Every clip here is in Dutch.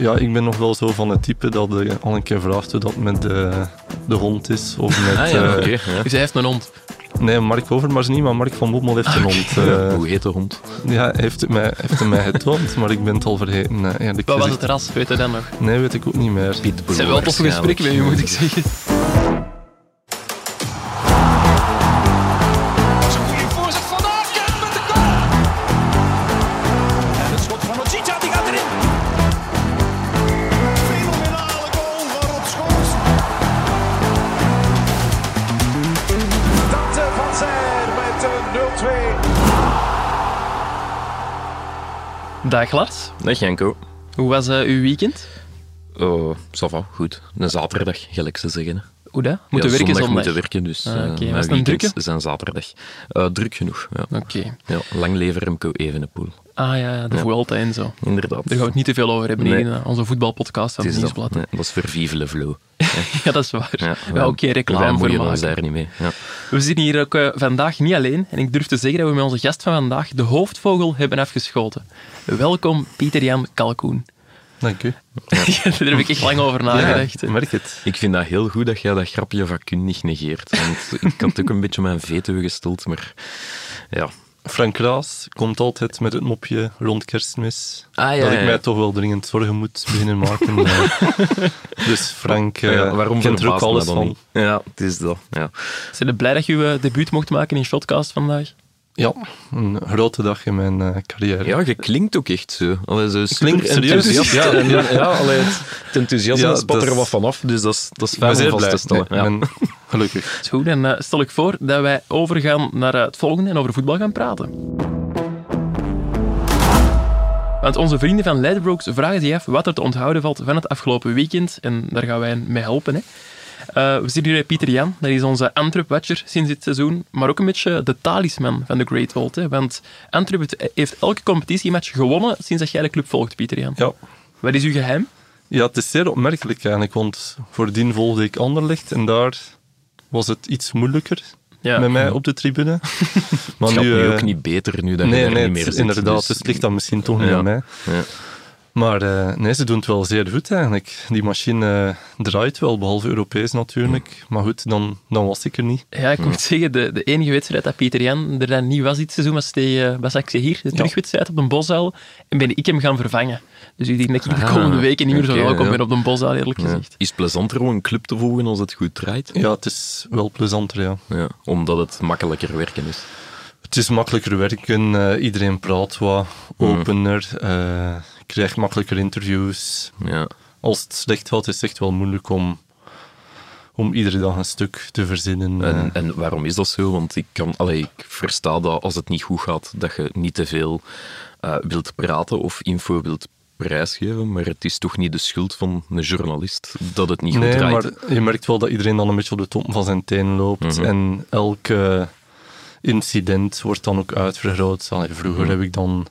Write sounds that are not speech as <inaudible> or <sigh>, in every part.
Ja, ik ben nog wel zo van het type dat je al een keer vraagt hoe dat met de, de hond is. Of <laughs> met, Ah ja, eh, oké. ja. Dus hij heeft een hond. Nee, Mark Overmars niet, maar Mark van Bommel heeft een hond. <laughs> eh, Hoe heet de hond? ja, hij heeft mij, heeft het mij getoond, maar ik ben het al vergeten. eh, Wat was het ras? Weet je dat nog? Nee, weet ik ook niet meer. Pitbull. Het zijn wel toffe gesprekken met u, moet ik zeggen. <laughs> Dag Lars, Dag Janko. hoe was eh, uw weekend? Oh, ça va, goed. Een zaterdag, gelijk ze zeggen. Hoe dat? Moeten ja, werken zondag moeten werken, dus Ah, eh, Was het een drukke? zijn zaterdag. Eh, druk genoeg, ja. Oké. ja. Lang leven Remco Evenepoel. Ah ja, ja, de Ja. Vuelta en zo. Inderdaad. Daar gaan we het niet te veel over hebben Nee. in eh, onze voetbalpodcast van Nieuwsblad. nee, dat is voor Vive le Flow. <laughs> Ja, dat is waar. Ja, Ja, oké, reclame voor bemoeien ons maken. daar niet mee. Ja. We zitten hier ook eh, vandaag niet alleen. En ik durf te zeggen dat we met onze gast van vandaag de hoofdvogel hebben afgeschoten. Welkom, Pieter-Jan Kalkoen. Dank u. <laughs> Daar heb ik echt lang over nagedacht. Ja, ik merk het. Ik vind dat heel goed dat jij dat grapje vakkundig negeert. Want ik had ook een beetje mijn veto gesteld, maar ja. Frank Raas komt altijd met het mopje rond kerstmis. Ah, ja, dat ik ja. mij toch wel dringend zorgen moet beginnen maken. eh. <laughs> dus Frank eh ja, waarom kent er ook alles van. niet? Ja, het is dat. Ja. Zijn je blij dat je je debuut mocht maken in Shotcast vandaag? Ja, een grote dag in mijn eh, carrière. ja, je klinkt ook echt zo. Allee, zo Klinkt serieus? enthousiast. Ja. en, <laughs> ja, allee, het, het enthousiasme Ja, spat dat er wat vanaf, dus dat is, dat is fijn om vast blij. te stellen. Nee, ja. ik ben <laughs> gelukkig. Dat is goed. En eh, stel ik voor dat wij overgaan naar eh, het volgende en over voetbal gaan praten. Want onze vrienden van Leidbrooks vragen zich af wat er te onthouden valt van het afgelopen weekend. En daar gaan wij hen mee helpen. Hè. Eh, we zitten hier bij Pieter Jan, dat is onze Antwerp-watcher sinds dit seizoen. Maar ook een beetje de talisman van de Great Vault. Hè. Want Antwerp heeft- elke competitiematch gewonnen sinds dat jij de club volgt, Pieter Jan. Ja. Wat is uw geheim? ja, het is zeer opmerkelijk eigenlijk, want voordien volgde ik Anderlecht en daar was het iets moeilijker Ja. met mij op de tribune. <laughs> maar Het gaat nu eh, ook niet beter nu dat je Nee, er nee, niet meer het- zit. inderdaad. dus- Dus het ligt dan misschien toch niet Ja. aan mij. Ja. Maar eh, nee, ze doen het wel zeer goed eigenlijk. Die machine eh, draait wel, behalve Europees natuurlijk. Maar goed, dan, dan was ik er niet. Ja, ik moet zeggen, de, de enige wedstrijd dat Pieter Jan er dan niet was dit seizoen, was tegen, hier, de terugwedstrijd op de Boszaal. En ben ik hem gaan vervangen. Dus ik denk dat ik de Ah, komende weken niet meer zo welkom ja. ben op de Boszaal, eerlijk Ja. gezegd. Is het plezanter om een club te volgen als het goed draait? Ja, het is wel plezanter, ja. Ja, omdat het makkelijker werken is. Het is makkelijker werken, eh, iedereen praat wat opener, eh krijgt makkelijker interviews. Ja. Als het slecht gaat, is het echt wel moeilijk om, om iedere dag een stuk te verzinnen. eh. En, en waarom is dat zo? Want ik, kan, allee, ik versta dat als het niet goed gaat, dat je niet te veel eh, wilt praten of info wilt prijsgeven. Maar het is toch niet de schuld van een journalist dat het niet goed Nee, draait. maar je merkt wel dat iedereen dan een beetje op de top van zijn teen loopt. Mhm. En elk eh, incident wordt dan ook uitvergroot. Allee, vroeger Mhm. heb ik dan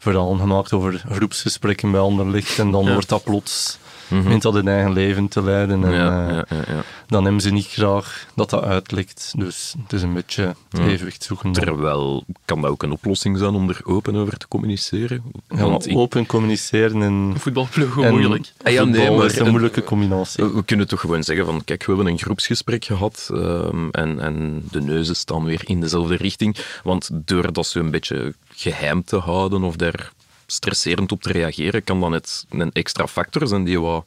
verhalen gemaakt over groepsgesprekken bij Anderlicht. En dan Ja. wordt dat plots, begint dat een eigen leven te leiden. En ja, eh, ja, ja, ja. dan hebben ze niet graag dat dat uitlekt. Dus het is een beetje het Ja. evenwicht zoeken. Terwijl, kan dat ook een oplossing zijn om er open over te communiceren? Want ik- open communiceren en, voetbalploeg, hoe en moeilijk. Ah, ja, nee, maar is een moeilijke combinatie. We kunnen toch gewoon zeggen van, kijk, we hebben een groepsgesprek gehad ehm, en, en de neuzen staan weer in dezelfde richting. Want door dat zo een beetje geheim te houden of daar stresserend op te reageren, kan dan net een extra factor zijn die wat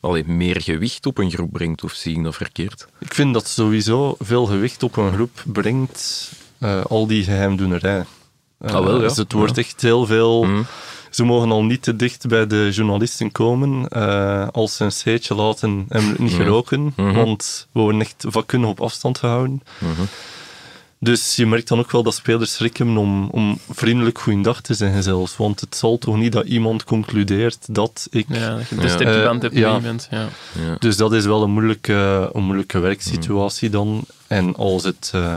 allee, meer gewicht op een groep brengt, of zie ik dat verkeerd? Ik vind dat sowieso veel gewicht op een groep brengt, eh, al die geheimdoenerij. Eh, Ah, wel, ja. Dus het wordt echt heel veel... Mhm. Ze mogen al niet te dicht bij de journalisten komen eh, als ze een scheetje laten en niet Mhm. geroken, Mhm. want we worden echt vakkundig op afstand gehouden. Dus je merkt dan ook wel dat spelers schrikken om, om vriendelijk goeiedag te zeggen zelfs, want het zal toch niet dat iemand concludeert dat ik... Ja, dat je ja. met iemand. Ja. Ja. Dus dat is wel een moeilijke, een moeilijke werksituatie dan. En als het, eh,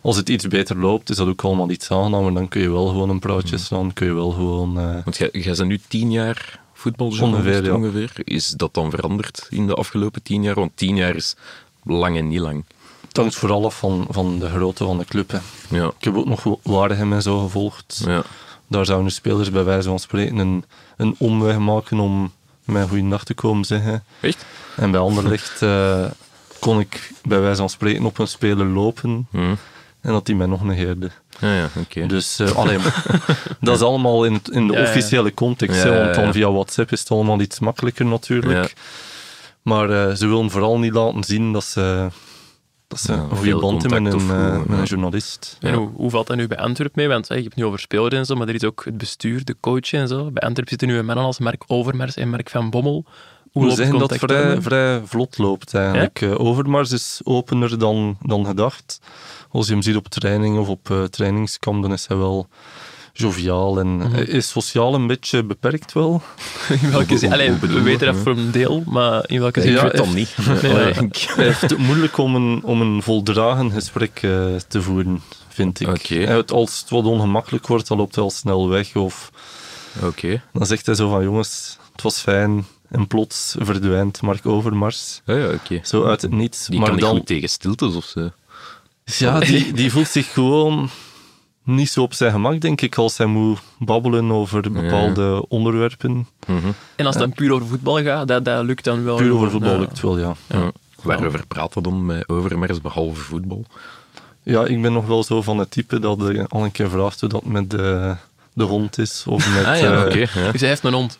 als het iets beter loopt, is dat ook allemaal iets aangenamer. Dan kun je wel gewoon een praatje slaan, kun je wel gewoon... eh, Want jij, jij bent nu tien jaar voetbaljournalist Ongeveer, ja. ongeveer. Is dat dan veranderd in de afgelopen tien jaar? Want tien jaar is lang en niet lang. Het hangt vooral af van, van de grootte van de club. Hè. Ja, Ik heb ook nog Waregem en zo gevolgd. ja. Daar zouden spelers bij wijze van spreken een, een omweg maken om mij goeiedag te komen zeggen. Echt? En bij Anderlecht eh, kon ik bij wijze van spreken op een speler lopen Hm. en dat die mij nog negeerde. Ja, ja, oké. Dus eh, alleen, <laughs> dat is allemaal in, in de Ja, officiële context. Ja, hè, want dan ja. via WhatsApp is het allemaal iets makkelijker natuurlijk. Ja. Maar eh, ze willen vooral niet laten zien dat ze, dat Ja, een goede band met een, eh, met een ja. journalist. En hoe, hoe valt dat nu bij Antwerp mee? Want je hebt het nu over spelers en zo, maar er is ook het bestuur, de coach en zo. Bij Antwerp zitten nu mannen als Mark Overmars en Mark van Bommel. Hoe We loopt zeggen dat vrij, vrij vlot loopt eigenlijk. Eh, Overmars is opener dan, dan gedacht. Als je hem ziet op training of op eh, trainingskamp, dan is hij wel joviaal en Mhm. hij is sociaal een beetje beperkt wel. <laughs> In welke zin? Allee, we weten dat voor een deel, maar in welke zin? ik Ja, weet dat echt. niet. Nee, <laughs> Allee, nee. ik- Hij heeft het moeilijk om een, om een voldragen gesprek eh, te voeren, vind ik. Als het wat ongemakkelijk wordt, dan loopt hij al snel weg. Of dan zegt hij zo van, jongens, het was fijn. En plots verdwijnt Mark Overmars. Ja, ja, oké. Zo uit het niets. Die maar kan niet dan, goed tegen stiltes of zo. Ja, die, die voelt zich gewoon niet zo op zijn gemak, denk ik, als hij moet babbelen over bepaalde onderwerpen. Mhm. En als het dan puur over voetbal gaat, dat, dat lukt dan wel. Puur over voetbal ja. lukt wel, ja. Ja. Waarover praten we dan met Overmars behalve voetbal? Ja, ik ben nog wel zo van het type dat al een keer vraagt hoe dat met de, de hond is. Of met, Ah ja, eh, oké. ja. Dus hij heeft een hond.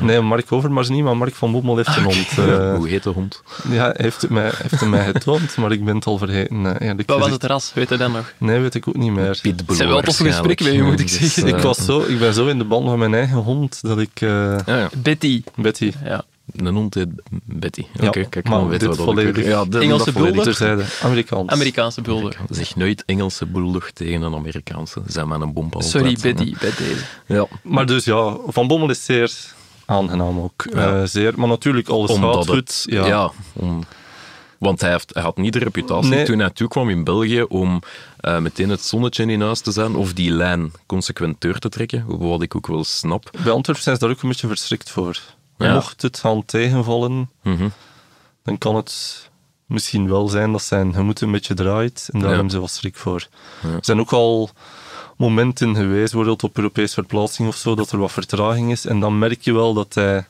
Nee, Mark Overmars niet, maar Mark van Bommel heeft een hond. eh, <laughs> Hoe heet de hond? ja, hij heeft het, mij, heeft het mij getoond, maar ik ben het al vergeten. eh, eerlijk Wat was het ras? Weet je dat nog? Nee, weet ik ook niet meer. Pitbull Het zijn wel toffe gesprekken met je, moet ik Dus, zeggen. eh, Ik, was zo, ik ben zo in de band van mijn eigen hond dat ik... eh, Ja, ja. Betty. Betty, Ja. Een hond heet Betty. Oké, Ja, kijk, maar weten dit we dat. Ja, dit- Engelse bulldog? Amerikaans. Amerikaanse bulldog. Zeg nooit Engelse bulldog tegen een Amerikaanse. Zijn maar een bompa Sorry. Betty, bij deze. Ja, Maar dus ja, Van Bommel is zeer aangenaam ook. Ja. Eh, zeer, maar natuurlijk alles omdat gaat het... goed. Ja, Ja. om, want hij, heeft, hij had niet de reputatie Nee. toen hij toekwam in België om eh, meteen het zonnetje in huis te zijn of die lijn consequent door te trekken, wat ik ook wel snap. Bij Antwerpen zijn ze daar ook een beetje verschrikt voor. Ja. Mocht het gaan tegenvallen, Mhm. dan kan het misschien wel zijn dat zijn gemoed een beetje draait. En daar hebben ze wel schrik voor. Er zijn ook al momenten geweest, bijvoorbeeld op Europese verplaatsing of zo, dat er wat vertraging is. En dan merk je wel dat hij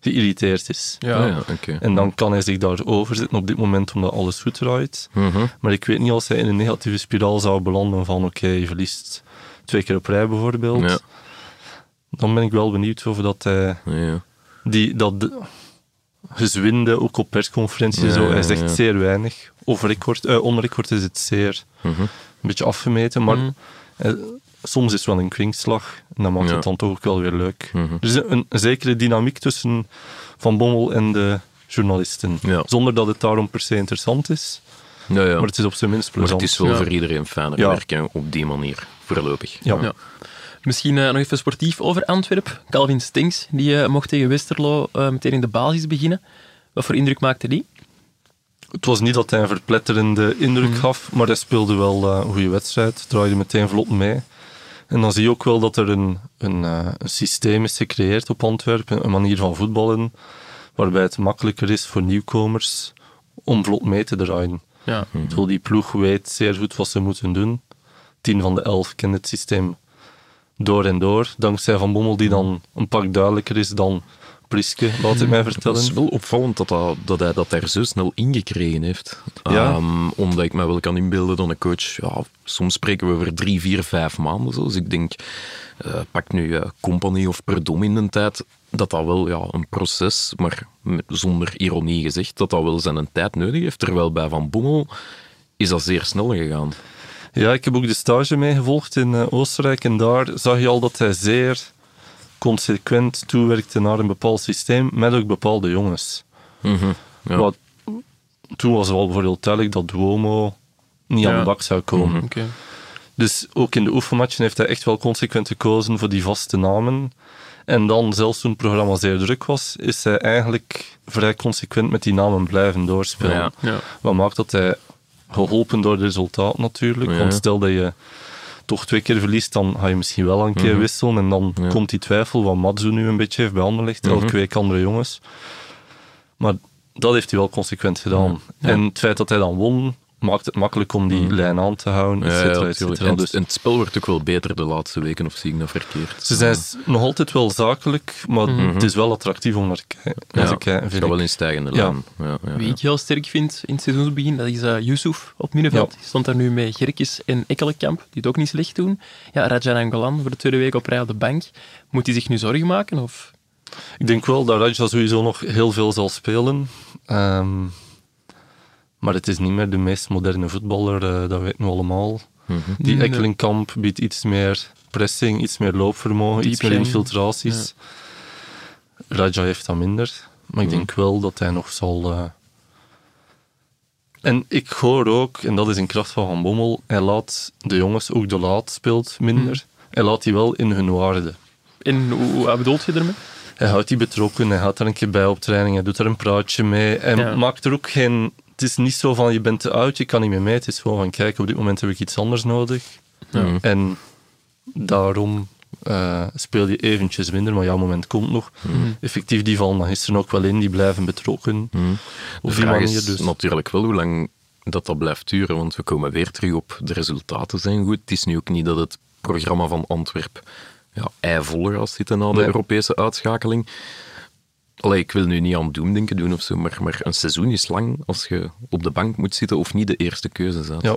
geïrriteerd is. Ja. Ah, ja, oké. En dan kan hij zich daarover zetten op dit moment, omdat alles goed draait. Mhm. Maar ik weet niet als hij in een negatieve spiraal zou belanden van oké, je verliest twee keer op rij bijvoorbeeld. Ja. Dan ben ik wel benieuwd of dat hij Ja, die, dat de- gezwinde, ook op persconferenties, Ja, zo, hij zegt ja. zeer weinig. Of record, eh, on record is het zeer Mhm. een beetje afgemeten, maar Mhm. Soms is het wel een kwinkslag en dan maakt Ja. het dan toch ook wel weer leuk. Mhm. Er is een, een zekere dynamiek tussen Van Bommel en de journalisten. Ja. Zonder dat het daarom per se interessant is, Ja, ja. maar het is op zijn minst Maar plezant. het is wel Ja. voor iedereen fijner Ja. werken op die manier, voorlopig. Ja. Ja. Misschien eh, nog even sportief over Antwerp. Calvin Stinks, die eh, mocht tegen Westerlo eh, meteen in de basis beginnen. Wat voor indruk maakte die? Het was niet dat hij een verpletterende indruk Mhm. gaf, maar hij speelde wel eh, een goede wedstrijd. Draaide meteen vlot mee. En dan zie je ook wel dat er een, een, eh, een systeem is gecreëerd op Antwerpen, een manier van voetballen, waarbij het makkelijker is voor nieuwkomers om vlot mee te draaien. Ja. Terwijl die ploeg weet zeer goed wat ze moeten doen. Tien van de elf kennen het systeem door en door. Dankzij Van Bommel, die dan een pak duidelijker is dan Laat ik mij Het vertellen. is wel opvallend dat, dat, dat hij dat daar zo snel ingekregen heeft. Ja. Ehm, omdat ik me wel kan inbeelden dat een coach... Ja, soms spreken we over drie, vier, vijf maanden. Zo. Dus ik denk, eh, pak nu eh, Company of Perdom in de tijd, dat dat wel ja, een proces, maar met- zonder ironie gezegd, dat dat wel zijn tijd nodig heeft. Terwijl bij Van Bommel is dat zeer snel gegaan. Ja, ik heb ook de stage meegevolgd in eh, Oostenrijk en daar zag je al dat hij zeer consequent toewerkte naar een bepaald systeem met ook bepaalde jongens. Mhm. Ja. Wat, toen was al bijvoorbeeld duidelijk dat Duomo niet aan de bak zou komen. Oké. Dus ook in de oefenmatchen heeft hij echt wel consequent gekozen voor die vaste namen. En dan, zelfs toen het programma zeer druk was, is hij eigenlijk vrij consequent met die namen blijven doorspelen. Ja. Ja. Wat maakt dat hij, geholpen door het resultaat natuurlijk, Ja. want stel dat je toch twee keer verliest, dan ga je misschien wel een keer Mhm. wisselen en dan Ja. komt die twijfel wat Matsu nu een beetje heeft bij Anderlecht, elke Mhm. week andere jongens. Maar dat heeft hij wel consequent gedaan. Ja. En het feit dat hij dan won, maakt het makkelijk om die lijn aan te houden, et Ja, ja, cetera, et natuurlijk. cetera. En, Dus en het spel wordt ook wel beter de laatste weken, of zie ik dat verkeerd? ze zijn nog altijd wel zakelijk, maar het is wel attractief om naar te kijken. het vind gaat wel in stijgende Ja. lijn. Ja, ja, Wie ja. ik heel sterk vind in het seizoensbegin, dat is eh Yusuf op middenveld. Ja. Die stond daar nu met Gerkes en Ekkelenkamp, die het ook niet slecht doen. Ja, Rajan Angolan voor de tweede week op rij op de bank. Moet hij zich nu zorgen maken? Of? Ik denk wel dat Raja sowieso nog heel veel zal spelen. Ehm, maar het is niet meer de meest moderne voetballer, eh, dat weten we allemaal. Die Nee. Ekkelenkamp biedt iets meer pressing, iets meer loopvermogen, iets meer infiltraties. Raja heeft dat minder. Maar ik denk wel dat hij nog zal... eh, En ik hoor ook, en dat is in kracht van Van Bommel, hij laat de jongens, ook de laat speelt minder, hij laat die wel in hun waarde. En hoe, wat bedoelt je ermee? Hij houdt die betrokken, hij gaat er een keer bij op training, hij doet er een praatje mee. Hij Ja. maakt er ook geen... Het is niet zo van, je bent te oud, je kan niet meer mee. Het is gewoon van, kijk, op dit moment heb ik iets anders nodig. Mhm. En daarom eh, speel je eventjes minder, maar jouw moment komt nog. Effectief, die vallen dan gisteren ook wel in, die blijven betrokken. De Op die vraag manier is dus. natuurlijk wel hoe lang dat, dat blijft duren, want we komen weer terug op de resultaten zijn goed. Het is nu ook niet dat het programma van Antwerp ja, eivol gaat zitten na de Nee. Europese uitschakeling. Allee, ik wil nu niet aan doemdenken doen of zo, maar, maar een seizoen is lang als je op de bank moet zitten of niet de eerste keuze bent. Ja,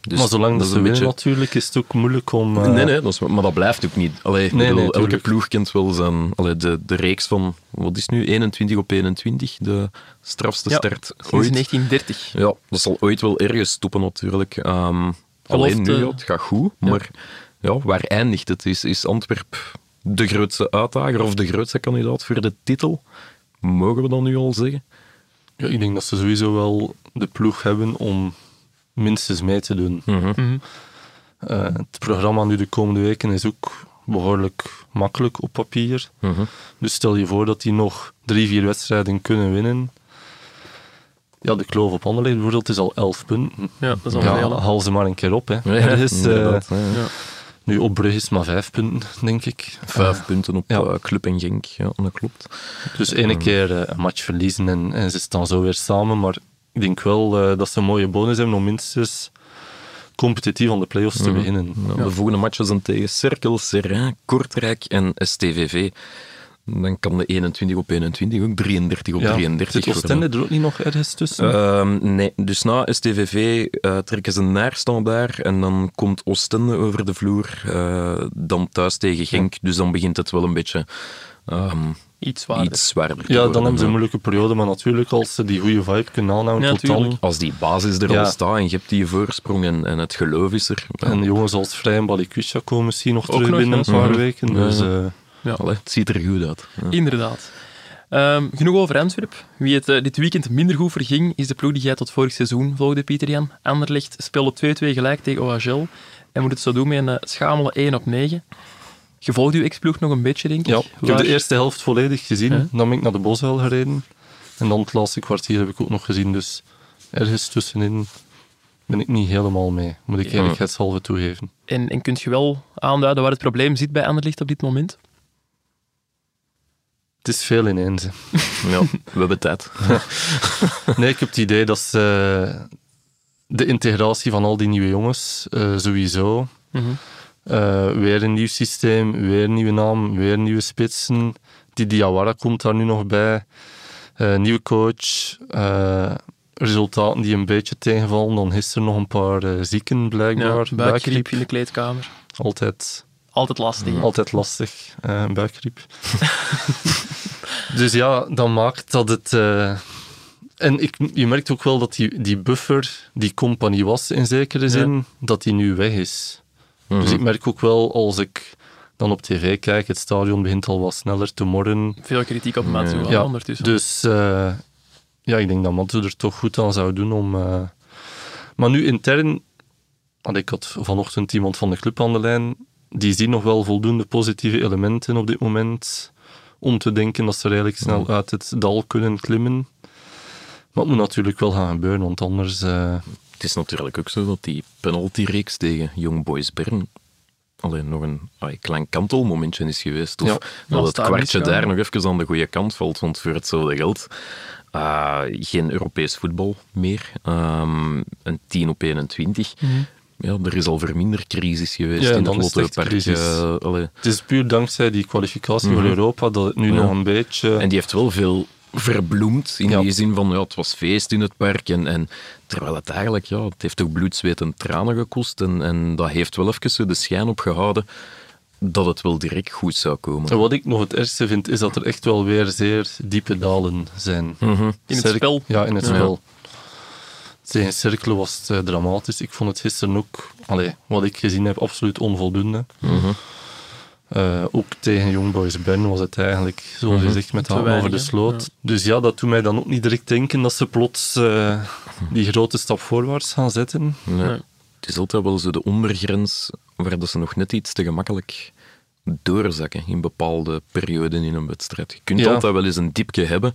Dus maar zolang dat ze beetje- natuurlijk, is het ook moeilijk om... eh, Nee, nee, dat is, maar dat blijft ook niet. Allee, Nee, bedoel, nee, elke ploeg kent wel zijn... Allee, de, de reeks van, wat is nu, 21 op 21, de strafste Ja, start ooit. 1930. Ja, dat zal ooit wel ergens stoppen natuurlijk. Ehm, alleen nu, eh, ja, het gaat goed, maar ja, waar eindigt het? Is, is Antwerp de grootste uitdager of de grootste kandidaat voor de titel? Mogen we dat nu al zeggen? ja, ik denk dat ze sowieso wel de ploeg hebben om minstens mee te doen. Mhm. Eh, het programma nu de komende weken is ook behoorlijk makkelijk op papier. Dus stel je voor dat die nog drie, vier wedstrijden kunnen winnen. Ja, de kloof op Anderlecht bijvoorbeeld is al elf punten. Ja, dat is al Ja, haal ze maar een keer op. Hè. Ja, is, <laughs> eh. Ja. Nu op Brugge is maar vijf punten, denk ik. Vijf punten op ja. eh, Club en Genk, ja, dat klopt. Dus ene keer eh, een match verliezen en, en ze staan zo weer samen. Maar ik denk wel eh, dat ze een mooie bonus hebben om minstens competitief aan de play-offs te beginnen. Ja, De volgende matchen zijn tegen Cerkel, Serrain, Kortrijk en STVV. Dan kan de 21 op 21 ook 33 op Ja, 33 zit worden. Oostende er ook niet nog ergens tussen? Ehm, nee, dus na STVV eh, trekken ze naarstand daar en dan komt Oostende over de vloer, eh, dan thuis tegen Genk, dus dan begint het wel een beetje ehm, Iets zwaarder. iets zwaarder te ja, dan hebben ze een moeilijke periode, maar natuurlijk als ze die goede vibe kunnen aanhouden Ja, tot dan. tuurlijk. Als die basis er Ja. al staat en je hebt die voorsprong en, en het geloof is er, En jongens als Vrij en Balikwisha komen misschien nog Ook terug nog, binnen een paar Mhm. weken. Dus ja. Ja. allee, het ziet er goed uit. Ja. Inderdaad. Ehm, genoeg over Antwerp. Wie het eh, dit weekend minder goed verging, is de ploeg die jij tot vorig seizoen volgde, Pieter Jan. Anderlecht speelde 2-2 gelijk tegen OHL en moet het zo doen met een eh, schamele 1 op 9. Je volgt uw ex-ploeg nog een beetje, denk ik. ja, ik heb Waar- de eerste helft volledig gezien. Ja. Dan ben ik naar de Boswel gereden. En dan het laatste kwartier heb ik ook nog gezien. Dus ergens tussenin ben ik niet helemaal mee, moet ik eerlijkheidshalve toegeven. En, en kunt je wel aanduiden waar het probleem zit bij Anderlecht op dit moment? Het is veel ineens. hè. <laughs> Ja, we hebben tijd. <laughs> Nee, ik heb het idee dat ze de integratie van al die nieuwe jongens, eh, sowieso. Mhm. Eh, weer een nieuw systeem, weer een nieuwe naam, weer nieuwe spitsen. Die Diawara komt daar nu nog bij. Eh, nieuwe coach. Eh, resultaten die een beetje tegenvallen. Dan gisteren nog een paar eh, zieken, blijkbaar. Ja, buikgriep in de kleedkamer. Altijd, Altijd lastig. hè? altijd lastig, eh, buikgriep. <laughs> dus ja, dat maakt dat het... eh, en ik, je merkt ook wel dat die, die buffer, die compagnie was in zekere zin, dat die nu weg is. Dus ik merk ook wel, als ik dan op tv kijk, het stadion begint al wat sneller te morren. Veel kritiek op Matsu Ja, ondertussen. Dus eh, ja, ik denk dat Matsu er toch goed aan zou doen om... eh, Maar nu intern... Want ik had vanochtend iemand van de club aan de lijn, die zien nog wel voldoende positieve elementen op dit moment om te denken dat ze redelijk snel uit het dal kunnen klimmen. Maar het moet natuurlijk wel gaan gebeuren, want anders... eh, Het is natuurlijk ook zo dat die penaltyreeks tegen Young Boys Bern alleen nog een klein kantelmomentje is geweest. Of Ja. dat het daar kwartje daar nog even aan de goede kant valt. Want voor hetzelfde geld Uh, geen Europees voetbal meer. Um, een 10 op 21. Ja, er is al vermindercrisis geweest Ja, in het Lottopark. crisis. eh. Het is puur dankzij die kwalificatie voor Europa dat het nu Ja. nog een beetje... En die heeft wel veel verbloemd, in Ja. die zin van, ja, het was feest in het park. En, en terwijl het eigenlijk, ja, het heeft ook bloed, zweet en tranen gekost. En, en dat heeft wel even de schijn opgehouden dat het wel direct goed zou komen. En wat ik nog het ergste vind, is dat er echt wel weer zeer diepe dalen zijn. Mhm. In het spel. Ja, in het Ja. spel. Tegen cirkelen was het eh, dramatisch. Ik vond het gisteren ook, allee, wat ik gezien heb, absoluut onvoldoende. Mhm. Eh, ook tegen Young Boys Ben was het eigenlijk, zoals je zegt, met over de sloot. Dus ja, dat doet mij dan ook niet direct denken dat ze plots eh, die grote stap voorwaarts gaan zetten. Nee. Nee. Het is altijd wel zo de ondergrens waar dat ze nog net iets te gemakkelijk doorzakken in bepaalde perioden in een wedstrijd. Je kunt Ja. altijd wel eens een diepje hebben.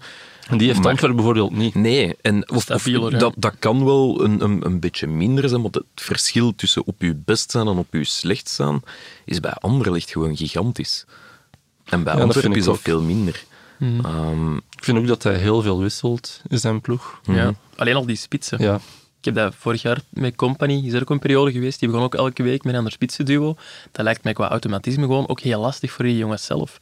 En die heeft Maar- Antwerpen bijvoorbeeld niet. Nee, en of, of- Stabieler, ja. dat, dat kan wel een, een, een beetje minder zijn, want het verschil tussen op je best zijn en op je slecht staan is bij Anderlecht gewoon gigantisch. En bij Ja, Antwerpen is dat ook. veel minder. Ehm, Ik vind ook dat hij heel veel wisselt in zijn ploeg. Ja. Alleen al die spitsen. Ja, Ik heb dat vorig jaar met Company, is er ook een periode geweest, die begon ook elke week met een ander spitsenduo. Dat lijkt mij qua automatisme gewoon ook heel lastig voor die jongens zelf.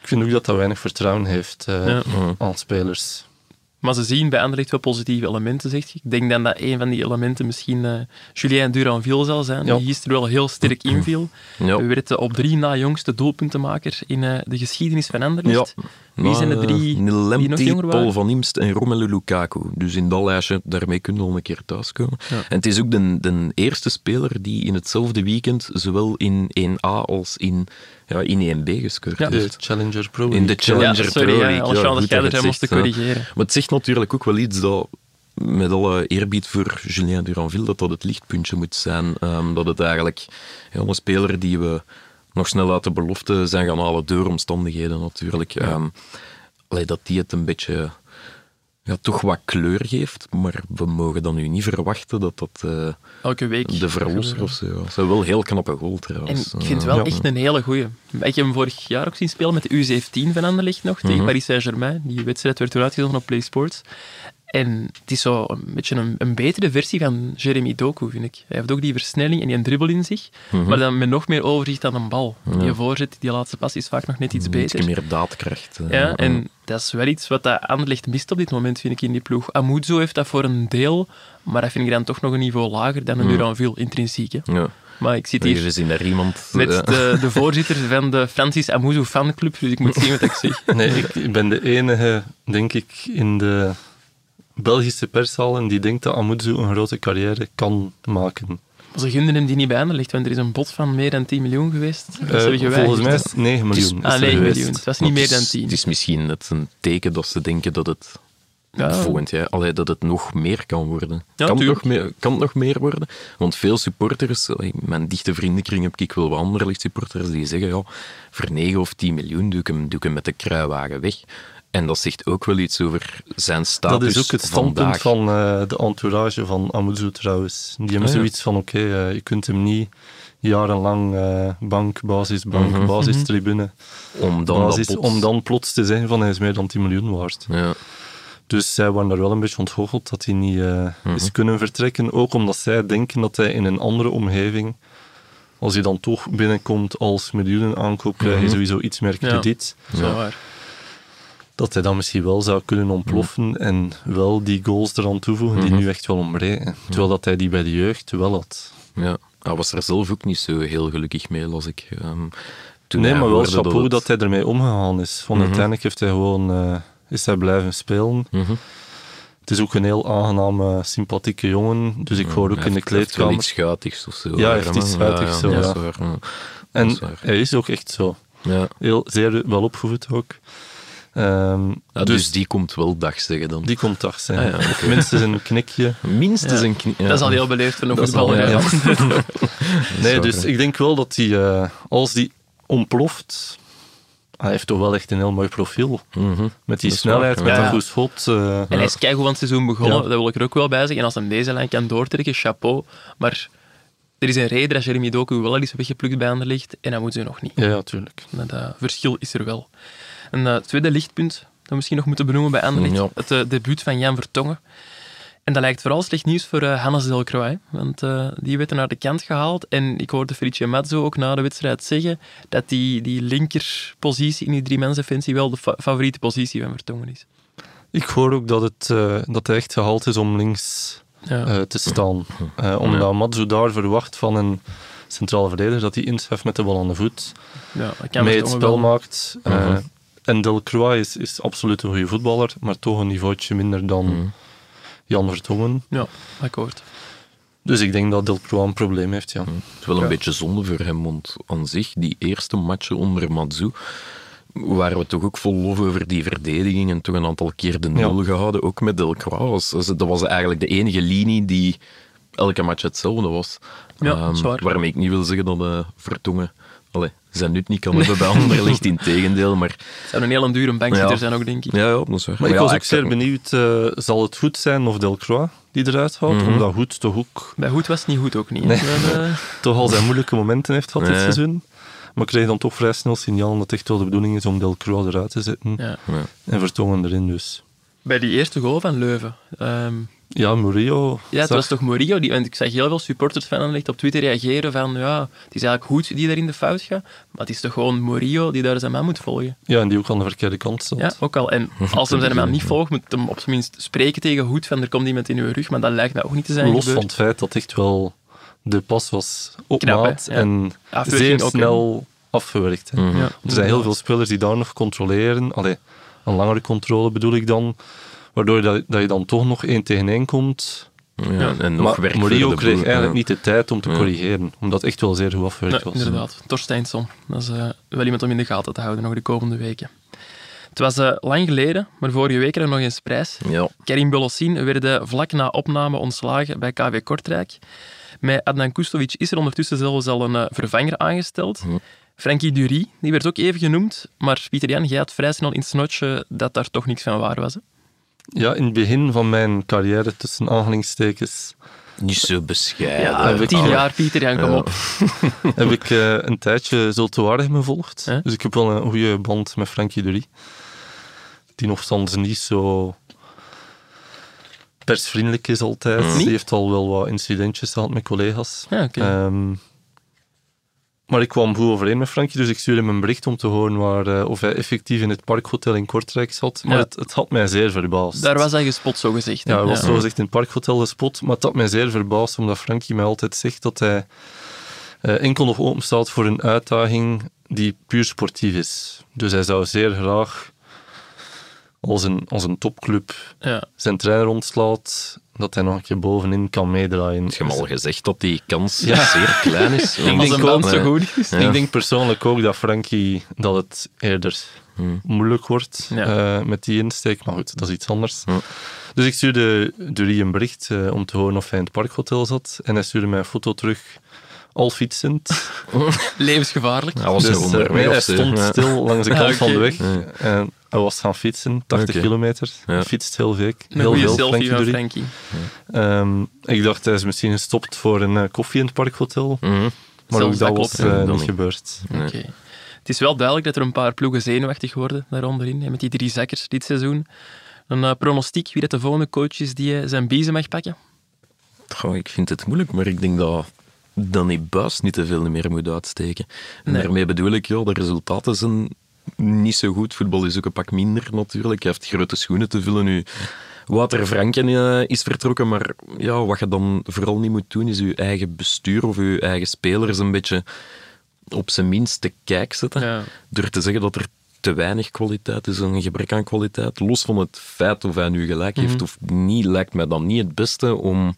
ik vind ook dat hij weinig vertrouwen heeft Ja. aan spelers. Maar ze zien bij Anderlecht wel positieve elementen, zegt je. Ik denk dan dat een van die elementen misschien eh Julien Duranville zal zijn, Ja. die gisteren wel heel sterk <clears throat> inviel. ja. We werden op drie na jongste doelpuntenmaker in eh, de geschiedenis van Anderlecht. Ja. Wie zijn de drie eh, die nog jonger waren? Paul van Imst en Romelu Lukaku. Dus in dat lijstje, daarmee kunnen we al een keer thuiskomen. Ja. En het is ook de, de eerste speler die in hetzelfde weekend zowel in 1A als in, ja, in 1B gescoord Ja. De. Challenger Pro In de League. Challenger Ja, sorry, Pro ja, League. Dat jij er je moest ja. corrigeren. Maar het zegt natuurlijk ook wel iets dat, met alle eerbied voor Julien Duranville, dat dat het lichtpuntje moet zijn. Ehm, dat het eigenlijk ja, een speler die we nog snel uit de belofte zijn gaan halen door omstandigheden natuurlijk. Ehm, allee, dat die het een beetje ja, toch wat kleur geeft, maar we mogen dan nu niet verwachten dat dat eh, Elke week. de verlosser of zo... Ja. Dat is wel heel knappe goal En trouwens. ik vind het Eh, wel ja. echt een hele goeie. Ik heb hem vorig jaar ook zien spelen met de U17 van Anderlecht nog, tegen Mhm. Paris Saint-Germain. Die wedstrijd werd toen uitgezonden op Play Sports. En het is zo een beetje een, een betere versie van Jeremy Doku, vind ik. Hij heeft ook die versnelling en die dribbel in zich, Mhm. maar dan met nog meer overzicht aan een bal. Die voorzet, die laatste pas is vaak nog net iets beter. meer daadkracht. eh, Ja, en dat is wel iets wat dat Anderlecht mist op dit moment, vind ik, in die ploeg. Amuzo heeft dat voor een deel, maar dat vind ik dan toch nog een niveau lager dan een Duranville, intrinsiek. Hè. Ja. Maar ik zit Hier hier er iemand... met eh, de, de <laughs> voorzitter van de Francis Amuzo fanclub, dus ik moet zien wat ik zeg. <laughs> Nee, ik ben de enige, denk ik, in de Belgische perszalen die denkt dat Amuzu een grote carrière kan maken. Ze gunden hem die niet bij Anderlecht, want er is een bod van meer dan 10 miljoen geweest. Dat Eh, volgens mij is het 9 miljoen. is Ah, er 9 geweest. miljoen. Het was maar niet meer het dan is- 10. Het is misschien net een teken dat ze denken dat het Ja. volgend jaar, allee, dat het nog meer kan worden. Ja, kan, het nog meer, kan het nog meer worden? Want veel supporters, allee, mijn dichte vriendenkring heb ik wel wat anderlicht supporters die zeggen, ja, voor 9 of 10 miljoen doe ik hem, doe ik hem met de kruiwagen weg. En dat zegt ook wel iets over zijn status Dat is ook het standpunt vandaag. van eh, de entourage van Amuzu trouwens. Die hebben Ah, ja. zoiets van, oké, eh, je kunt hem niet jarenlang eh, bank, basis, bank, Mhm. basis, tribune, Om dan basis, dat plots- om dan plots te zeggen van hij is meer dan 10 miljoen waard. Ja. Dus zij waren daar wel een beetje ontgoocheld dat hij niet eh, Mhm. is kunnen vertrekken. Ook omdat zij denken dat hij in een andere omgeving, als hij dan toch binnenkomt als miljoenen aankoop, krijg je Mhm. sowieso iets meer Ja. krediet. Is wel waar. Dat hij dan misschien wel zou kunnen ontploffen en wel die goals eraan toevoegen die Mhm. nu echt wel ontbreken. Terwijl dat hij die bij de jeugd wel had. Ja. Hij was er zelf ook niet zo heel gelukkig mee, las ik. ehm, toen nee, maar wel chapeau dat, het- hij ermee omgegaan is. Van Mhm. uiteindelijk heeft hij gewoon, eh, is hij blijven spelen. Mhm. Het is ook een heel aangename, sympathieke jongen. Dus ik hoor ook in de heeft- hij kleedkamer. iets schuitigs of zo. Ja, hij heeft iets schuitigs zo, ja. ja. En is hij is ook echt zo. Ja. Heel, zeer wel opgevoed ook. Ehm, Ja, dus, dus die komt wel dag zeggen dan. die komt dag zijn. Ah, ja, minstens een knikje. Minstens Ja. een knie. ja. Dat is al heel beleefd van een Dat voetballer. ja. ja. Nee, dus ik denk wel dat hij, eh, als die ontploft, hij heeft toch wel echt een heel mooi profiel. Mhm. Met die Dat snelheid, waar, met ja. een goed schot. eh, En hij is keigoed aan het seizoen begonnen, Ja. dat wil ik er ook wel bij zeggen. En als hij deze lijn kan doortrekken, chapeau. Maar er is een reden dat Jeremy Doku wel al is weggeplukt bij Anderlecht en hij moet ze nog niet. ja, ja, tuurlijk. Dat verschil is er wel. Een eh, tweede lichtpunt dat we misschien nog moeten benoemen bij Anderlecht. Ja. Het eh, debuut van Jan Vertongen. En dat lijkt vooral slecht nieuws voor eh, Hannes Delcroix. Want eh, die werd er naar de kant gehaald. En ik hoorde Fritje Mazzo ook na de wedstrijd zeggen dat die, die linkerpositie in die drie-mens-defensie wel de fa- favoriete positie van Vertongen is. Ik hoor ook dat, het, eh, dat hij echt gehaald is om links Ja. eh, te staan. Eh, omdat Matsu daar verwacht van een centrale verdediger dat hij inscheft met de bal aan de voet, ja, mee het Vertongen spel maakt. Eh, En Delcroix is, is absoluut een goede voetballer, maar toch een niveautje minder dan Jan Vertongen. Ja, akkoord. Dus ik denk dat Delcroix een probleem heeft, ja. Het is wel een beetje zonde voor hem, want aan zich, die eerste matchen onder Matsu, waren we toch ook vol lof over die verdediging en toch een aantal keer de nul gehouden, ook met Delcroix. Dat was eigenlijk de enige linie die elke match hetzelfde was. Ja, Ehm. Waarmee ik niet wil zeggen dat eh Vertongen allee, zijn nut niet kan hebben bij <laughs> Anderlecht, in tegendeel, maar Het zou een heel dure bankzitter Ja. zijn ook, denk ik. ja, ja, dat is waar. Maar ik ja, was ook zeer benieuwd, eh, zal het goed zijn of Delcroix die eruit houdt? Mhm. Omdat Goed toch ook Bij Goed was het niet goed ook niet. hè. Nee. Maar, eh, <laughs> toch al zijn moeilijke momenten heeft gehad dit seizoen. Maar ik kreeg dan toch vrij snel signaal dat het echt wel de bedoeling is om Delcroix eruit te zetten ja. Ja. en Vertongen erin dus. Bij die eerste goal van Leuven. ehm, Ja, Murillo. Ja, het zag- was toch Murillo, die, want ik zag heel veel supporters van Anderlecht op Twitter reageren van ja, het is eigenlijk goed die daar in de fout gaat, maar het is toch gewoon Murillo die daar zijn man moet volgen. Ja, en die ook aan de verkeerde kant stond. Ja, ook al. En <laughs> als hem zijn man niet volgt, moet hem op zijn minst spreken tegen Goed van er komt iemand in uw rug, maar dat lijkt mij ook niet te zijn Los gebeurd. van het feit dat echt wel de pas was op Knap, maat Ja. en Afwerking zeer snel afgewerkt. hè. Mhm. Ja, Er zijn heel veel spelers die daar nog controleren. Allee, een langere controle bedoel ik dan. Waardoor dat, dat je dan toch nog één tegen één komt. Ja, en nog maar werk Murillo voor de kreeg eigenlijk ja. niet de tijd om te Ja. corrigeren. Omdat het echt wel zeer goed afgewerkt Ja, was. inderdaad. Torsteinsson. Dat is eh, wel iemand om in de gaten te houden nog de komende weken. Het was eh, lang geleden, maar vorige week er nog eens prijs. Ja. Karim Belossin werd vlak na opname ontslagen bij KV Kortrijk. Met Adnan Kustovic is er ondertussen zelfs al een eh, vervanger aangesteld. Hm. Frankie Dury, die werd ook even genoemd. Maar Pieter Jan, jij had vrij snel in het snotje dat daar toch niks van waar was. Hè? Ja, in het begin van mijn carrière, tussen aanhalingstekens, Niet zo bescheiden. Ja, tien al. jaar, Pieter Jan, kom Ja. op. <laughs> heb ik eh, een tijdje Zulte Waregem gevolgd. Hè? Dus ik heb wel een goede band met Frankie Dury. Die nogthans niet zo persvriendelijk is altijd. Mm. Die heeft al wel wat incidentjes gehad met collega's. Ja, oké. Ehm, maar ik kwam goed overeen met Frankie, dus ik stuurde hem een bericht om te horen waar, eh, of hij effectief in het Parkhotel in Kortrijk zat. Maar Ja. het, het had mij zeer verbaasd. Daar was hij gespot, zo gezegd. Ja, hij was ja. zo gezegd in het Parkhotel gespot, maar het had mij zeer verbaasd, omdat Frankie mij altijd zegt dat hij eh, enkel nog open staat voor een uitdaging die puur sportief is. Dus hij zou zeer graag als een, als een topclub Ja. zijn trainer ontslaat, dat hij nog een keer bovenin kan meedraaien. Je hem al gezegd dat die kans Ja. zeer klein is? <laughs> Ik denk ook, zo goed is. Ja. Ik denk persoonlijk ook dat Frankie dat het eerder Hmm. moeilijk wordt Ja. eh, met die insteek. Maar goed, dat is iets anders. Dus ik stuurde Dury een bericht eh, om te horen of hij in het parkhotel zat. En hij stuurde mij een foto terug, al fietsend. <laughs> Levensgevaarlijk. Hij was Dus, eh, nee, hij stond stil langs de Ah, kant van de weg. En hij was gaan fietsen, 80 Oké. kilometer. Ja. Hij fietst heel veel. Een Heel goede veel, selfie van. Frankie. Ehm, ik dacht, hij is misschien gestopt voor een eh, koffie in het parkhotel. Mhm. Maar Zelfs ook dat dat was klopt, eh, niet gebeurd. Nee. Het is wel duidelijk dat er een paar ploegen zenuwachtig worden daar onderin, hè, met die drie zakkers dit seizoen. Een eh, pronostiek wie dat de volgende coach is die zijn biezen mag pakken. Goh, ik vind het moeilijk, maar ik denk dat Danny Buis niet te veel meer moet uitsteken. En Nee. daarmee bedoel ik, ja, de resultaten zijn niet zo goed. Voetbal is ook een pak minder natuurlijk. Hij heeft grote schoenen te vullen nu. Wouter Franken eh, is vertrokken, maar ja, wat je dan vooral niet moet doen, is je eigen bestuur of je eigen spelers een beetje op zijn minst te kijk zetten. Ja. Door te zeggen dat er te weinig kwaliteit is, een gebrek aan kwaliteit. Los van het feit of hij nu gelijk heeft Mhm. of niet, lijkt mij dan niet het beste om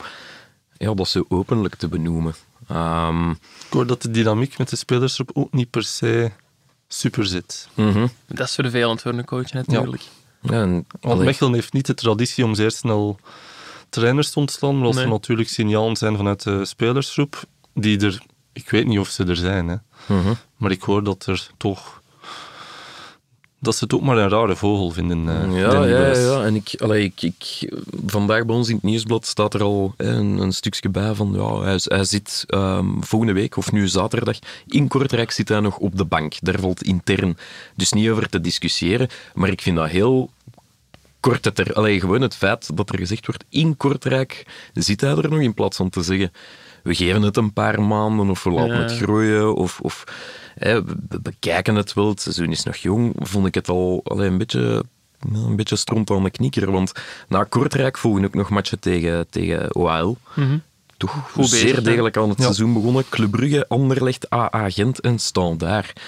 ja, dat zo openlijk te benoemen. Ehm, Ik hoor dat de dynamiek met de spelers ook niet per se super zit. mhm. Dat is vervelend voor een coach natuurlijk. ja, en, Want Mechelen heeft niet de traditie om zeer snel trainers te ontslaan, maar als Nee. er natuurlijk signalen zijn vanuit de spelersgroep, die er, ik weet niet of ze er zijn, hè, mhm. maar ik hoor dat er toch, dat ze het ook maar een rare vogel vinden. eh, Ja, Danny ja, Buis. ja. En ik, allee, ik, ik, vandaag bij ons in het nieuwsblad staat er al een, een stukje bij van ja, hij, hij zit ehm, volgende week, of nu zaterdag, in Kortrijk zit hij nog op de bank. Daar valt intern dus niet over te discussiëren. Maar ik vind dat heel korte ter... Allee, gewoon het feit dat er gezegd wordt, in Kortrijk zit hij er nog, in plaats van te zeggen, we geven het een paar maanden, of we laten Ja. het groeien, of... of we bekijken het wel, het seizoen is nog jong, vond ik het al allee, een beetje... Een beetje stront aan de knieker, want na Kortrijk volgen ook nog matchen tegen, tegen OAL. Toch Mhm. Goed bezig, zeer degelijk aan het Ja. seizoen begonnen. Club Brugge, Anderlecht, AA Gent en Standaard.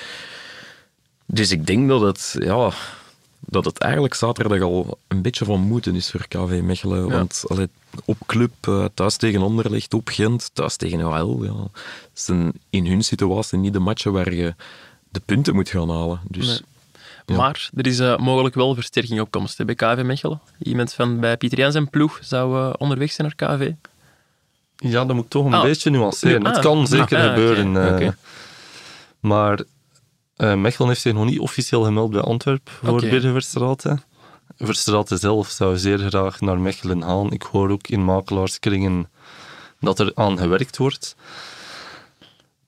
Dus ik denk dat het, ja, dat het eigenlijk zaterdag al een beetje van moeten is voor KV Mechelen. Want allee, op club, eh, thuis tegen Anderlecht, op Gent, thuis tegen OL. Ja, het zijn in hun situatie niet de matchen waar je de punten moet gaan halen. Dus Nee. Ja. Maar er is eh, mogelijk wel versterking op komst hè, bij KV Mechelen. Iemand van bij Pieter Jans en ploeg zou eh, onderweg zijn naar KV. Ja, dat moet ik toch een Ah. beetje nuanceren. Ah. Het kan zeker Ah, gebeuren. Maar eh Mechelen heeft zich nog niet officieel gemeld bij Antwerpen voor Oké. Birger Verstraeten. Verstraeten zelf zou zeer graag naar Mechelen gaan. Ik hoor ook in makelaarskringen dat er aan gewerkt wordt.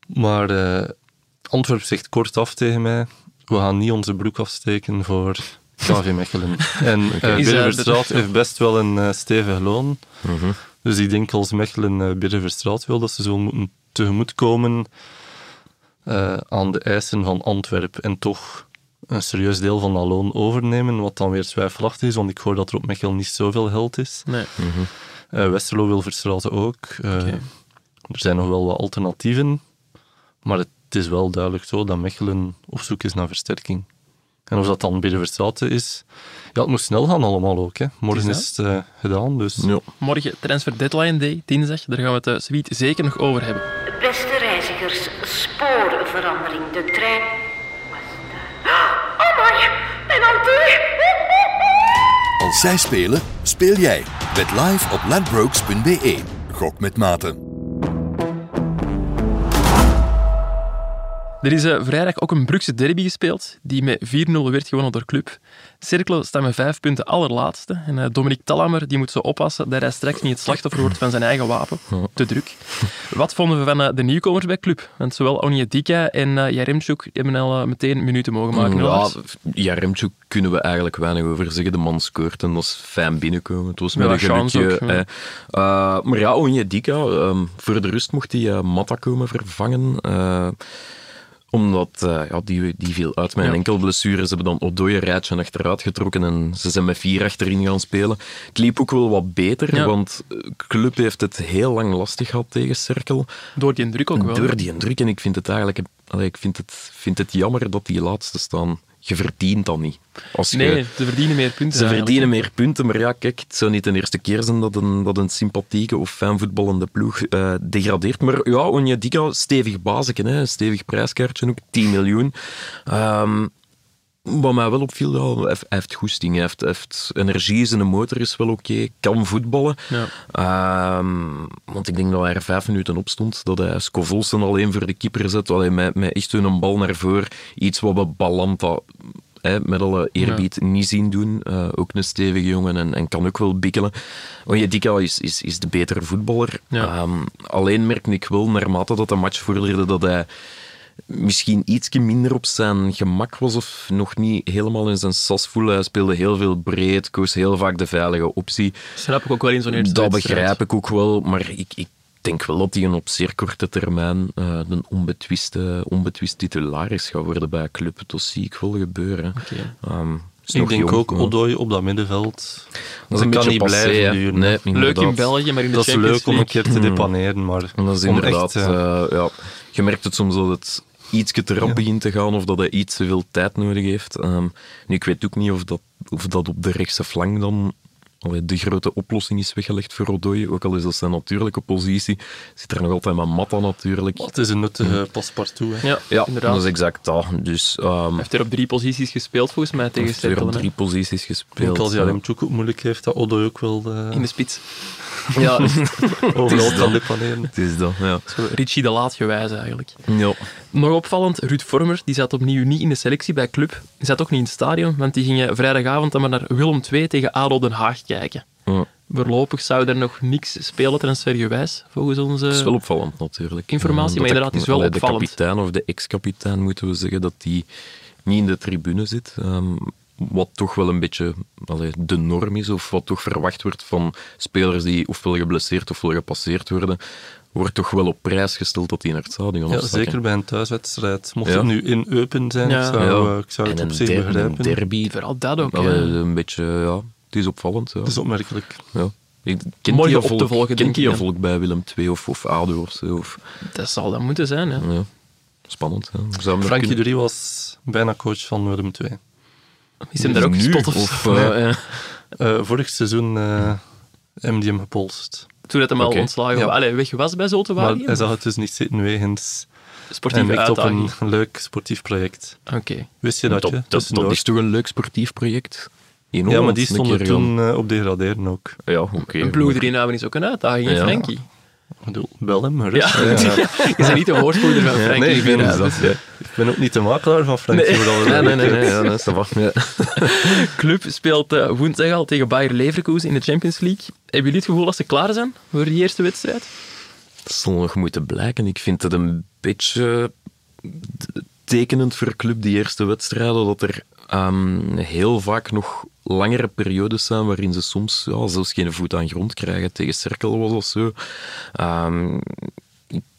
Maar eh Antwerpen zegt kort af tegen mij, we gaan niet onze broek afsteken voor <laughs> KV Mechelen. En Birger eh, heeft best wel een eh, stevig loon. mhm. Dus ik denk als Mechelen uh, wil, dat ze zullen moeten tegemoetkomen eh aan de eisen van Antwerpen en toch een serieus deel van dat loon overnemen, wat dan weer twijfelachtig is, want ik hoor dat er op Mechelen niet zoveel geld is. Nee. Eh, Westerlo wil Verstraten ook. Eh. Er zijn nog wel wat alternatieven, maar het is wel duidelijk zo dat Mechelen op zoek is naar versterking. En of dat dan Verstraten is... Ja, het moet snel gaan allemaal ook. Hè. Morgen is het gedaan, dus... ja. Morgen Transfer Deadline Day, dinsdag. Daar gaan we het uh, zeker nog over hebben. Spoorverandering. De trein. Wat is daar? Oh my, penalty! Als zij spelen, speel jij. Bet live op ladbrokes.be. Gok met mate. Er is eh, vrijdag ook een Brugse derby gespeeld, die met 4-0 werd gewonnen door Club. Cercle staat met vijf punten allerlaatste. En uh, Dominique Talammer die moet zo oppassen dat hij straks niet het slachtoffer wordt van zijn eigen wapen. Te druk. Wat vonden we van uh, de nieuwkomers bij Club? Want zowel Onyedika en uh, Jaremchuk hebben al meteen minuten mogen maken. Ja, Jaremchuk kunnen we eigenlijk weinig over zeggen. De man scoort en dat is fijn binnenkomen. Het was met Ja, een gelukje. ook, ja. Maar ja, um, voor de rust mocht hij Matta komen vervangen. Omdat uh, ja, die, die viel uit met een Ja. enkel blessure. Ze hebben dan Odoi een rijtje achteruit getrokken en ze zijn met vier achterin gaan spelen. Het liep ook wel wat beter, Ja. want Club heeft het heel lang lastig gehad tegen Cerkel. Door die druk ook wel. Door die druk. En ik vind het eigenlijk allee, ik vind het, vind het jammer dat die laatste staan. Je verdient dat niet. Als je, Nee, ze verdienen meer punten. ze eigenlijk. verdienen meer punten, maar ja, kijk, het zou niet de eerste keer zijn dat een, dat een sympathieke of fijn voetballende ploeg eh, degradeert. Maar ja, Onyedika, stevig baseken, hè, stevig prijskaartje, ook 10 miljoen. Ehm, wat mij wel opviel, ja, hij heeft- goesting, hij heeft, heeft energie, zijn motor is wel oké, kan voetballen. Ja. Ehm, want ik denk dat hij er vijf minuten op stond, dat hij Scovolsen alleen voor de keeper zet, alleen met, met echt een bal naar voren, iets wat we Balanta hè, met alle eerbied niet zien doen. Eh, ook een stevige jongen en, en kan ook wel bikkelen. Onyedika is, is, is de betere voetballer. Ehm, alleen merkte ik wel, naarmate dat de match vorderde, dat hij misschien iets minder op zijn gemak was of nog niet helemaal in zijn sas voelde. Hij speelde heel veel breed, koos heel vaak de veilige optie. Snap ik ook wel in zo'n eerste Dat begrijp ik ook wel, maar ik, ik denk wel dat hij een op zeer korte termijn eh, een onbetwiste, onbetwist titularis gaat worden bij een club. Dat zie ik wel gebeuren. Ik denk jong, ook maar Odoi op dat middenveld. Dat is Dat een kan beetje niet passé, blijven duren. Nee, Leuk in. België, maar in de dat is Champions leuk om een keer te depaneren, maar En dat is om inderdaad, echt, ja. eh, ja, je merkt het soms dat het iets te rap begint te gaan of dat hij iets te veel tijd nodig heeft. Ehm, nu, ik weet ook niet of dat, of dat op de rechtse flank dan de grote oplossing is weggelegd voor Odoi. Ook al is dat zijn natuurlijke positie. Zit er nog altijd met Matta natuurlijk. het is een nuttige paspartout. Hè. Ja, Ja, inderdaad. dat is exact dat. Dus ehm Hij heeft er op drie posities gespeeld, volgens mij, tegen heeft er op drie posities Ik gespeeld. denk als ja. Jaremchuk ook moeilijk heeft, dat Odoi ook wel eh, In de spits. <laughs> Ja, overal kan depaneren. het is dat, ja. Zo Richie de Laat gewijs eigenlijk. ja. Nog opvallend, Ruud Vormer die zat opnieuw niet in de selectie bij Club. Die zat ook niet in het stadion, want die gingen vrijdagavond dan maar naar Willem II tegen ADO Den Haag kijken. Ja. Voorlopig zou er nog niks spelen transfergewijs, volgens onze... Dat is wel opvallend natuurlijk. Informatie, maar inderdaad, is wel opvallend. De kapitein of de ex-kapitein moeten we zeggen dat die niet in de tribune zit. Ehm, wat toch wel een beetje allee, de norm is, of wat toch verwacht wordt van spelers die ofwel geblesseerd ofwel gepasseerd worden, wordt toch wel op prijs gesteld dat die naar het stadion Ja, zeker bij een thuiswedstrijd. Mocht Ja. het nu in Eupen zijn, Ja. ik zou, Ja. eh, ik zou het en op een, zich der- een begrijpen. derby, Vooral dat ook. allee, ja. een beetje, ja, het is opvallend. Ja. Het is opmerkelijk. Ja. Kent Mooi die om op te volk, volgen, kent denk die ik, een ja. volk bij Willem II of, of ADO of zo? Of, Dat zal dat moeten zijn. Hè. ja. Spannend. Nog Frankie kunnen- was bijna coach van Willem II. Is hem daar ook gespot of, eh, Eh, vorig seizoen eh hem gepolst. Toen het hem al Oké. ontslagen Ja. was. Allee, weg was bij Zulte Maar hij zag het dus niet zitten wegens... Sportieve mikt op uitdaging. een leuk sportief project. Oké. Wist je dat, je? dat, is toch een leuk sportief project? Ja, maar die een stonden toen eh, op degraderen ook. Ja, oké. Een ploeg erin houden is ook een uitdaging, Ja. Frankie? Ik bedoel, bel hem, gerust. Ja. <laughs> Je bent niet de woordvoerder van Frankie. nee, ik ben, ja. ik ben ook niet de makelaar van Frank. Nee. Nee, nee, nee, dat va. Ja. <laughs> Club speelt eh, woensdag al tegen Bayer Leverkusen in de Champions League. Hebben jullie het gevoel dat ze klaar zijn voor die eerste wedstrijd? Dat zal nog moeten blijken. Ik vind het een beetje tekenend voor club, die eerste wedstrijden, dat er ehm, heel vaak nog langere periodes zijn waarin ze soms ja, zelfs geen voet aan grond krijgen. Tegen Cerkel was dat zo. Ehm,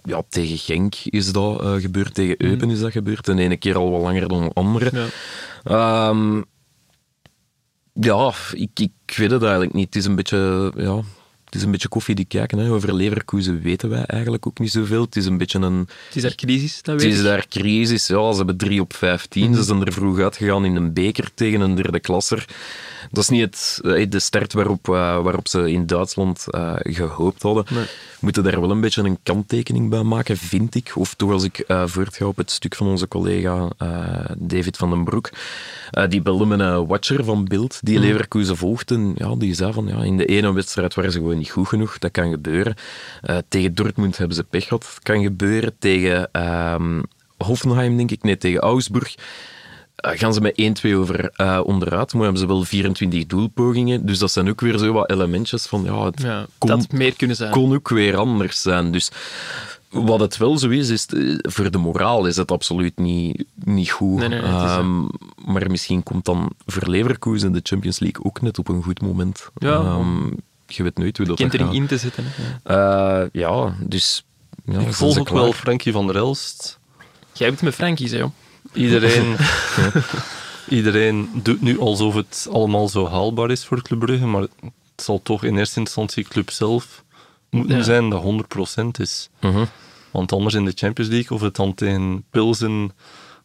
ja, tegen Genk is dat eh, gebeurd, tegen Eupen is dat gebeurd. En de ene keer al wat langer dan de andere. Ja. Ehm, ja, ik, ik weet het eigenlijk niet. Het is een beetje, ja, het is een beetje koffie die kijken. Hè. Over Leverkusen weten wij eigenlijk ook niet zoveel. Het is een beetje een... Het is er crisis, dat Het weet is ik. daar crisis. Ja, ze hebben 3 op 15. Ze zijn er vroeg uitgegaan in een beker tegen een derde klasser. Dat is niet het, eh, de start waarop, eh, waarop ze in Duitsland eh, gehoopt hadden. Nee. We moeten daar wel een beetje een kanttekening bij maken, vind ik. Of toch als ik eh voortga op het stuk van onze collega eh, David van den Broek. Eh, die belde een watcher van Beeld die Leverkusen volgt. En ja, die zei van, ja, in de ene wedstrijd waren ze gewoon niet goed genoeg. Dat kan gebeuren. Tegen Dortmund hebben ze pech gehad. Dat kan gebeuren. Tegen ehm, Hoffenheim, denk ik. Nee, tegen Augsburg. Eh, gaan ze met 1-2 over eh, onderuit, maar hebben ze wel 24 doelpogingen. Dus dat zijn ook weer zo wat elementjes van, ja, het Ja, kon, dat had meer kunnen zijn. kon ook weer anders zijn. Dus wat het wel zo is, is eh, voor de moraal is het absoluut niet, niet goed. Nee, nee, nee, het is, Ehm, maar misschien komt dan voor Leverkusen de Champions League ook net op een goed moment. Ja, Ehm, je weet nooit hoe dat gaat. erin in te zetten. Hè. Ja. Eh, ja, dus... Ja, Ik volg ook klaar? wel Frankie van der Elst. Jij hebt het met Frankie, zei joh. Iedereen, <laughs> iedereen doet nu alsof het allemaal zo haalbaar is voor Club Brugge, maar het zal toch in eerste instantie Club zelf moeten Ja. zijn dat 100% is. Mhm. Want anders in de Champions League, of het dan tegen Pilsen,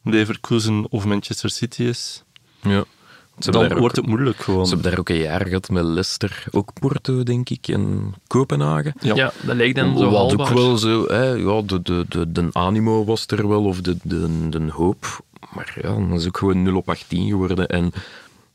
Leverkusen of Manchester City is, Ja. Ze hebben dan daar ook- wordt het moeilijk gewoon. Ze hebben daar ook een jaar gehad met Leicester, ook Porto, denk ik, en Kopenhagen. Ja. Ja. dat leek dan zo Wat ook wel zo, hè, ja, de, de, de, de animo was er wel, of de, de, de hoop. Maar ja, dat is ook gewoon 0 op 18 geworden. En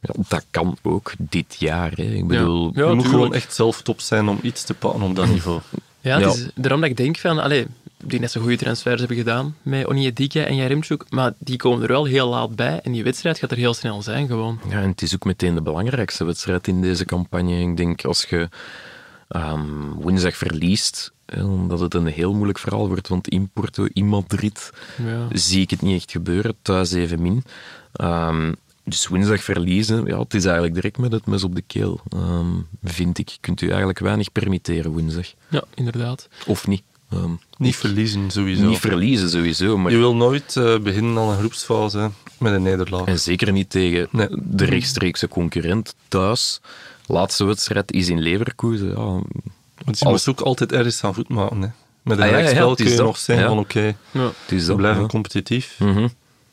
ja, dat kan ook dit jaar. Hè. Ik bedoel, Ja, je moet gewoon echt zelf top zijn om iets te pakken op dat <laughs> niveau. Ja, het Ja. is daarom dat ik denk van, allee, die net zo goede transfers hebben gedaan met Onyedika en Jaremchuk, maar die komen er wel heel laat bij en die wedstrijd gaat er heel snel zijn gewoon. Ja, en het is ook meteen de belangrijkste wedstrijd in deze campagne. Ik denk als je ehm, woensdag verliest, hè, dat het een heel moeilijk verhaal wordt. Want in Porto, in Madrid, Ja. zie ik het niet echt gebeuren. Thuis evenmin. Ehm dus woensdag verliezen, ja, het is eigenlijk direct met het mes op de keel. Ehm, vind ik. Je kunt u eigenlijk weinig permitteren woensdag. ja, inderdaad. Of niet. Ehm, Niet verliezen, sowieso. niet verliezen sowieso, maar Je wil nooit eh, beginnen aan een groepsfase met een nederlaag. En zeker niet tegen Nee. de rechtstreekse concurrent thuis. Laatste wedstrijd is in Leverkusen. Ja, Want je Als- moet ook altijd ergens aan goed maken. Hè. Met een Ah, ja, ja, kun is je dat. nog Ja. van oké, we blijven ja. competitief. Mhm. Nu-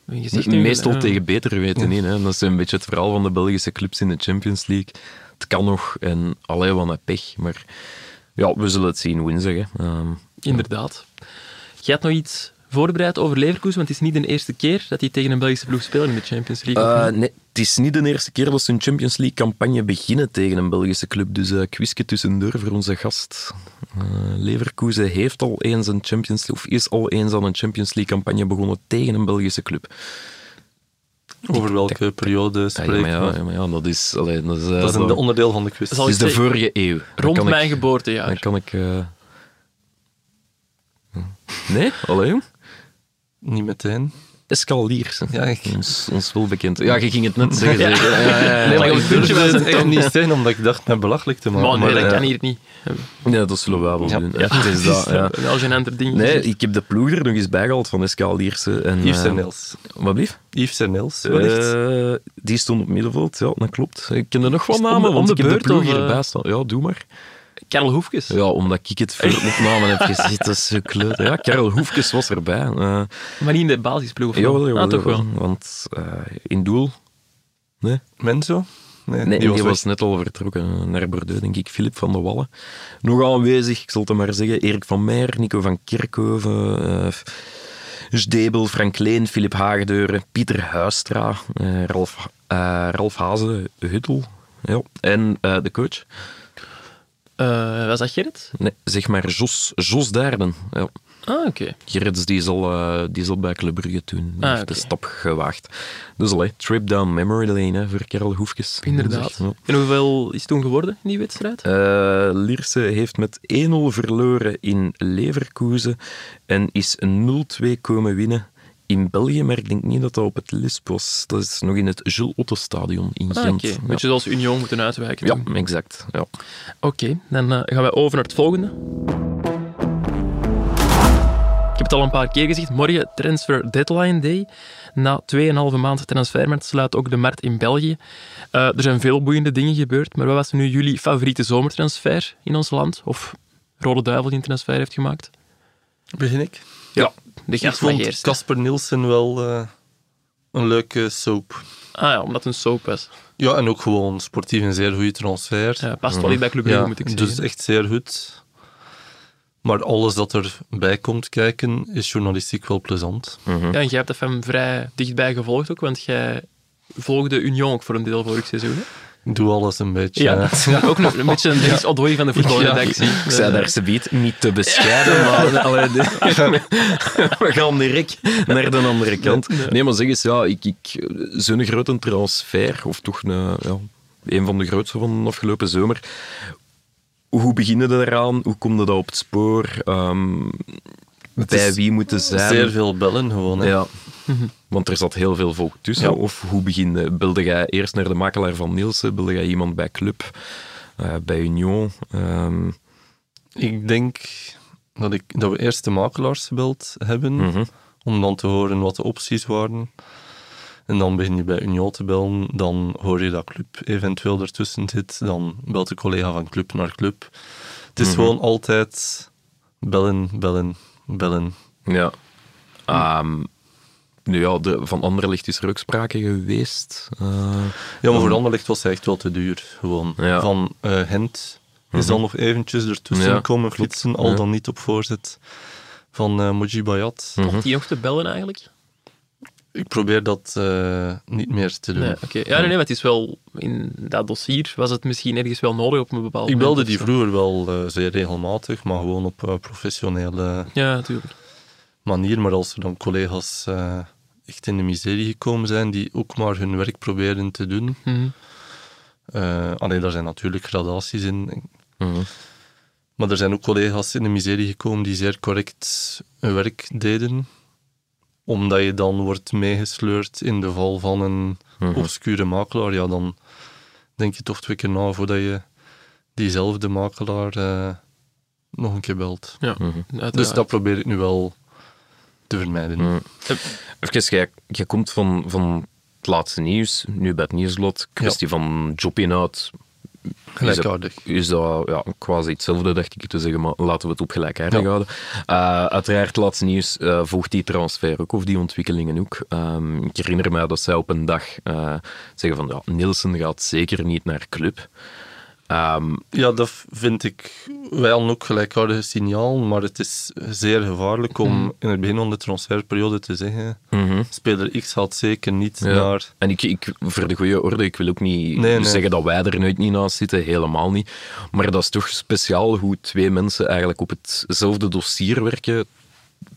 Meestal ja. tegen betere weten in. Hè. Dat is een beetje het verhaal van de Belgische clubs in de Champions League. Het kan nog en alleen wat een pech. Maar ja, we zullen het zien woensdag. Ehm, Inderdaad. Jij hebt nog iets voorbereid over Leverkusen, want het is niet de eerste keer dat die tegen een Belgische ploeg spelen in de Champions League. Eh, nee, het is niet de eerste keer dat ze een Champions League-campagne beginnen tegen een Belgische club. Dus uh, quizje tussendoor voor onze gast. Eh, Leverkusen heeft al eens een Champions of is al eens aan een Champions League-campagne begonnen tegen een Belgische club. Over welke periode Ja, ja, maar ja, we? ja, maar ja, dat is... Allee, dat is, eh, Dat is een onderdeel van de quiz. Dat is de vorige eeuw. Rond mijn ik, geboortejaar. Dan kan ik... eh, Nee? Allee, jong? Niet meteen. Escaliers. Ja, ik- Ons, ons wel bekend. Ja, je ging het net <laughs> zeggen. zeker. Ja, ja, ja, Nee, maar ik durfde was het echt niet zeggen, omdat ik dacht met belachelijk te maken. Maar nee, dat eh, kan hier niet. Ja, dat zullen we wel Ja. doen. Ja, het is dat, ja. Wel genante ding. Nee, ik heb de ploeg er nog eens bijgehaald van Escalierse. En, Yves eh, en Nils. Wat blieft? Yves en Nils, wellicht. Eh, die stond op middenveld, ja, dat klopt. Ik ken er nog om namen, de- want om ik de heb de beurt, ploeg eh? hierbij staan. Ja, doe maar. Karel Hoefkes. Ja, omdat ik het voor <laughs> opname heb gezet, dat is zo kleut. Ja, Karel Hoefkes was erbij. Eh Maar niet in de basisploeg. jawel, Ah, toch wel. Want eh, in doel... Nee, Menzo? Nee, nee die, was, net al vertrokken naar Bordeaux, denk ik. Filip van de Wallen. Nog aanwezig, ik zal het maar zeggen. Erik van Meijer, Nico van Kerkhoven... eh Sdebel, Frank Leen, Filip Hagedeuren, Pieter Huistra, eh, Ralf, eh, Ralf Hazen, Huttel. Ja. En eh, de coach? Eh, was dat Gerrit? Nee, zeg maar Jos, Jos Daarden. Ja. Ah, oké. Gerrits die zal, eh, die zal bij Club Brugge doen. Die Ah, heeft de stap gewaagd. Dus allee, trip down memory lane hè, voor Karel Hoefkes. Inderdaad. Ja. En hoeveel is het toen geworden in die wedstrijd? Eh, Lierse heeft met 1-0 verloren in Leverkusen en is een 0-2 komen winnen in België, maar ik denk niet dat dat op het Lisp was. Dat is nog in het Jules Otto Stadion in Ah, Gent. oké. Beetje zoals Union moeten uitwijken. ja. ja, exact. Ja. Oké, dan eh, gaan wij over naar het volgende. Ik heb het al een paar keer gezegd. Morgen transfer deadline day. Na 2,5 maand transfermarkt sluit ook de markt in België. Eh, er zijn veel boeiende dingen gebeurd, maar wat was nu jullie favoriete zomertransfer in ons land? Of Rode Duivel die een transfer heeft gemaakt? Begin ik? Ja, de Ik vond. Casper Nielsen wel eh, een leuke soap. Ah ja, omdat het een soap was. Ja, en ook gewoon sportief een zeer goede transfer. Ja, past wel niet bij Club Brugge, Ja, moet ik zeggen. dus echt zeer goed. Maar alles dat erbij komt kijken, is journalistiek wel plezant. Ja, en jij hebt hem vrij dichtbij gevolgd ook, want jij volgde Union ook voor een deel vorig seizoen. Hè? Ik doe alles een beetje. Ja, dat is <laughs> ook nog een beetje een Odoi van de voetbalredactie. Ik zei daar ze biedt niet te bescheiden, maar <laughs> allee, de- <laughs> we gaan direct naar de andere kant. Nee, maar zeg eens, ja, ik, ik, zo'n grote transfer, of toch een, ja, een van de grootste van de afgelopen zomer. Hoe beginnen we eraan? Hoe kom je dat op het spoor? Ehm, bij wie moeten zijn? Zeer veel bellen gewoon. Hè. Ja. Want er zat heel veel volk tussen. Ja. Of hoe begin je? Belde jij eerst naar de makelaar van Nielsen? Belde jij iemand bij Club? eh, bij Union? Ehm, Ik denk dat, ik, dat we eerst de makelaars gebeld hebben, mhm. om dan te horen wat de opties waren. En dan begin je bij Union te bellen, dan hoor je dat Club eventueel ertussen zit, dan belt de collega van Club naar Club. Het is Mhm. gewoon altijd bellen, bellen, bellen. Ja. Ehm, nu ja, de, van Anderlecht is er ook sprake geweest. Eh, Ja, maar voor Anderlecht was hij echt wel te duur. Gewoon. Ja. Van eh Gent is dan nog eventjes ertussen Ja, komen flitsen, al Ja. dan niet op voorzet van eh Moji Bayat. Valt die nog te bellen eigenlijk? Ik probeer dat eh, niet meer te doen. Nee. Ja, nee, nee, maar het is wel... In dat dossier was het misschien ergens wel nodig op een bepaald Ik belde die vroeger wel eh, zeer regelmatig, maar gewoon op eh, professionele Ja, natuurlijk. manier. Maar als er dan collega's echt in de miserie gekomen zijn, die ook maar hun werk proberen te doen. Mhm. eh alleen daar zijn natuurlijk gradaties in. mhm. Maar er zijn ook collega's in de miserie gekomen die zeer correct hun werk deden. Omdat je dan wordt meegesleurd in de val van een Mhm. obscure makelaar. Ja, dan denk je toch twee keer na voordat je diezelfde makelaar eh, nog een keer belt. Ja, Mhm. Dus dat probeer ik nu wel te vermijden. Mhm. Even, jij, jij komt van, van het laatste nieuws, nu bij het nieuwsblad, kwestie van jobinhoud. Gelijkaardig. Is dat ja, quasi hetzelfde, dacht ik te zeggen, maar laten we het op gelijkaardig Ja. houden. Uh, uiteraard, laatste nieuws eh, volgt die transfer ook, of die ontwikkelingen ook. Um, ik herinner mij dat zij op een dag uh, zeggen van, ja, Nielsen gaat zeker niet naar club. Um, ja, dat vind ik wel ook gelijkaardige signaal, maar het is zeer gevaarlijk om Mhm. in het begin van de transferperiode te zeggen mm-hmm. speler X gaat zeker niet Ja. naar... En ik, ik, voor de goede orde, ik wil ook niet Nee, nee. zeggen dat wij er nooit niet naast zitten, helemaal niet. Maar dat is toch speciaal hoe twee mensen eigenlijk op hetzelfde dossier werken,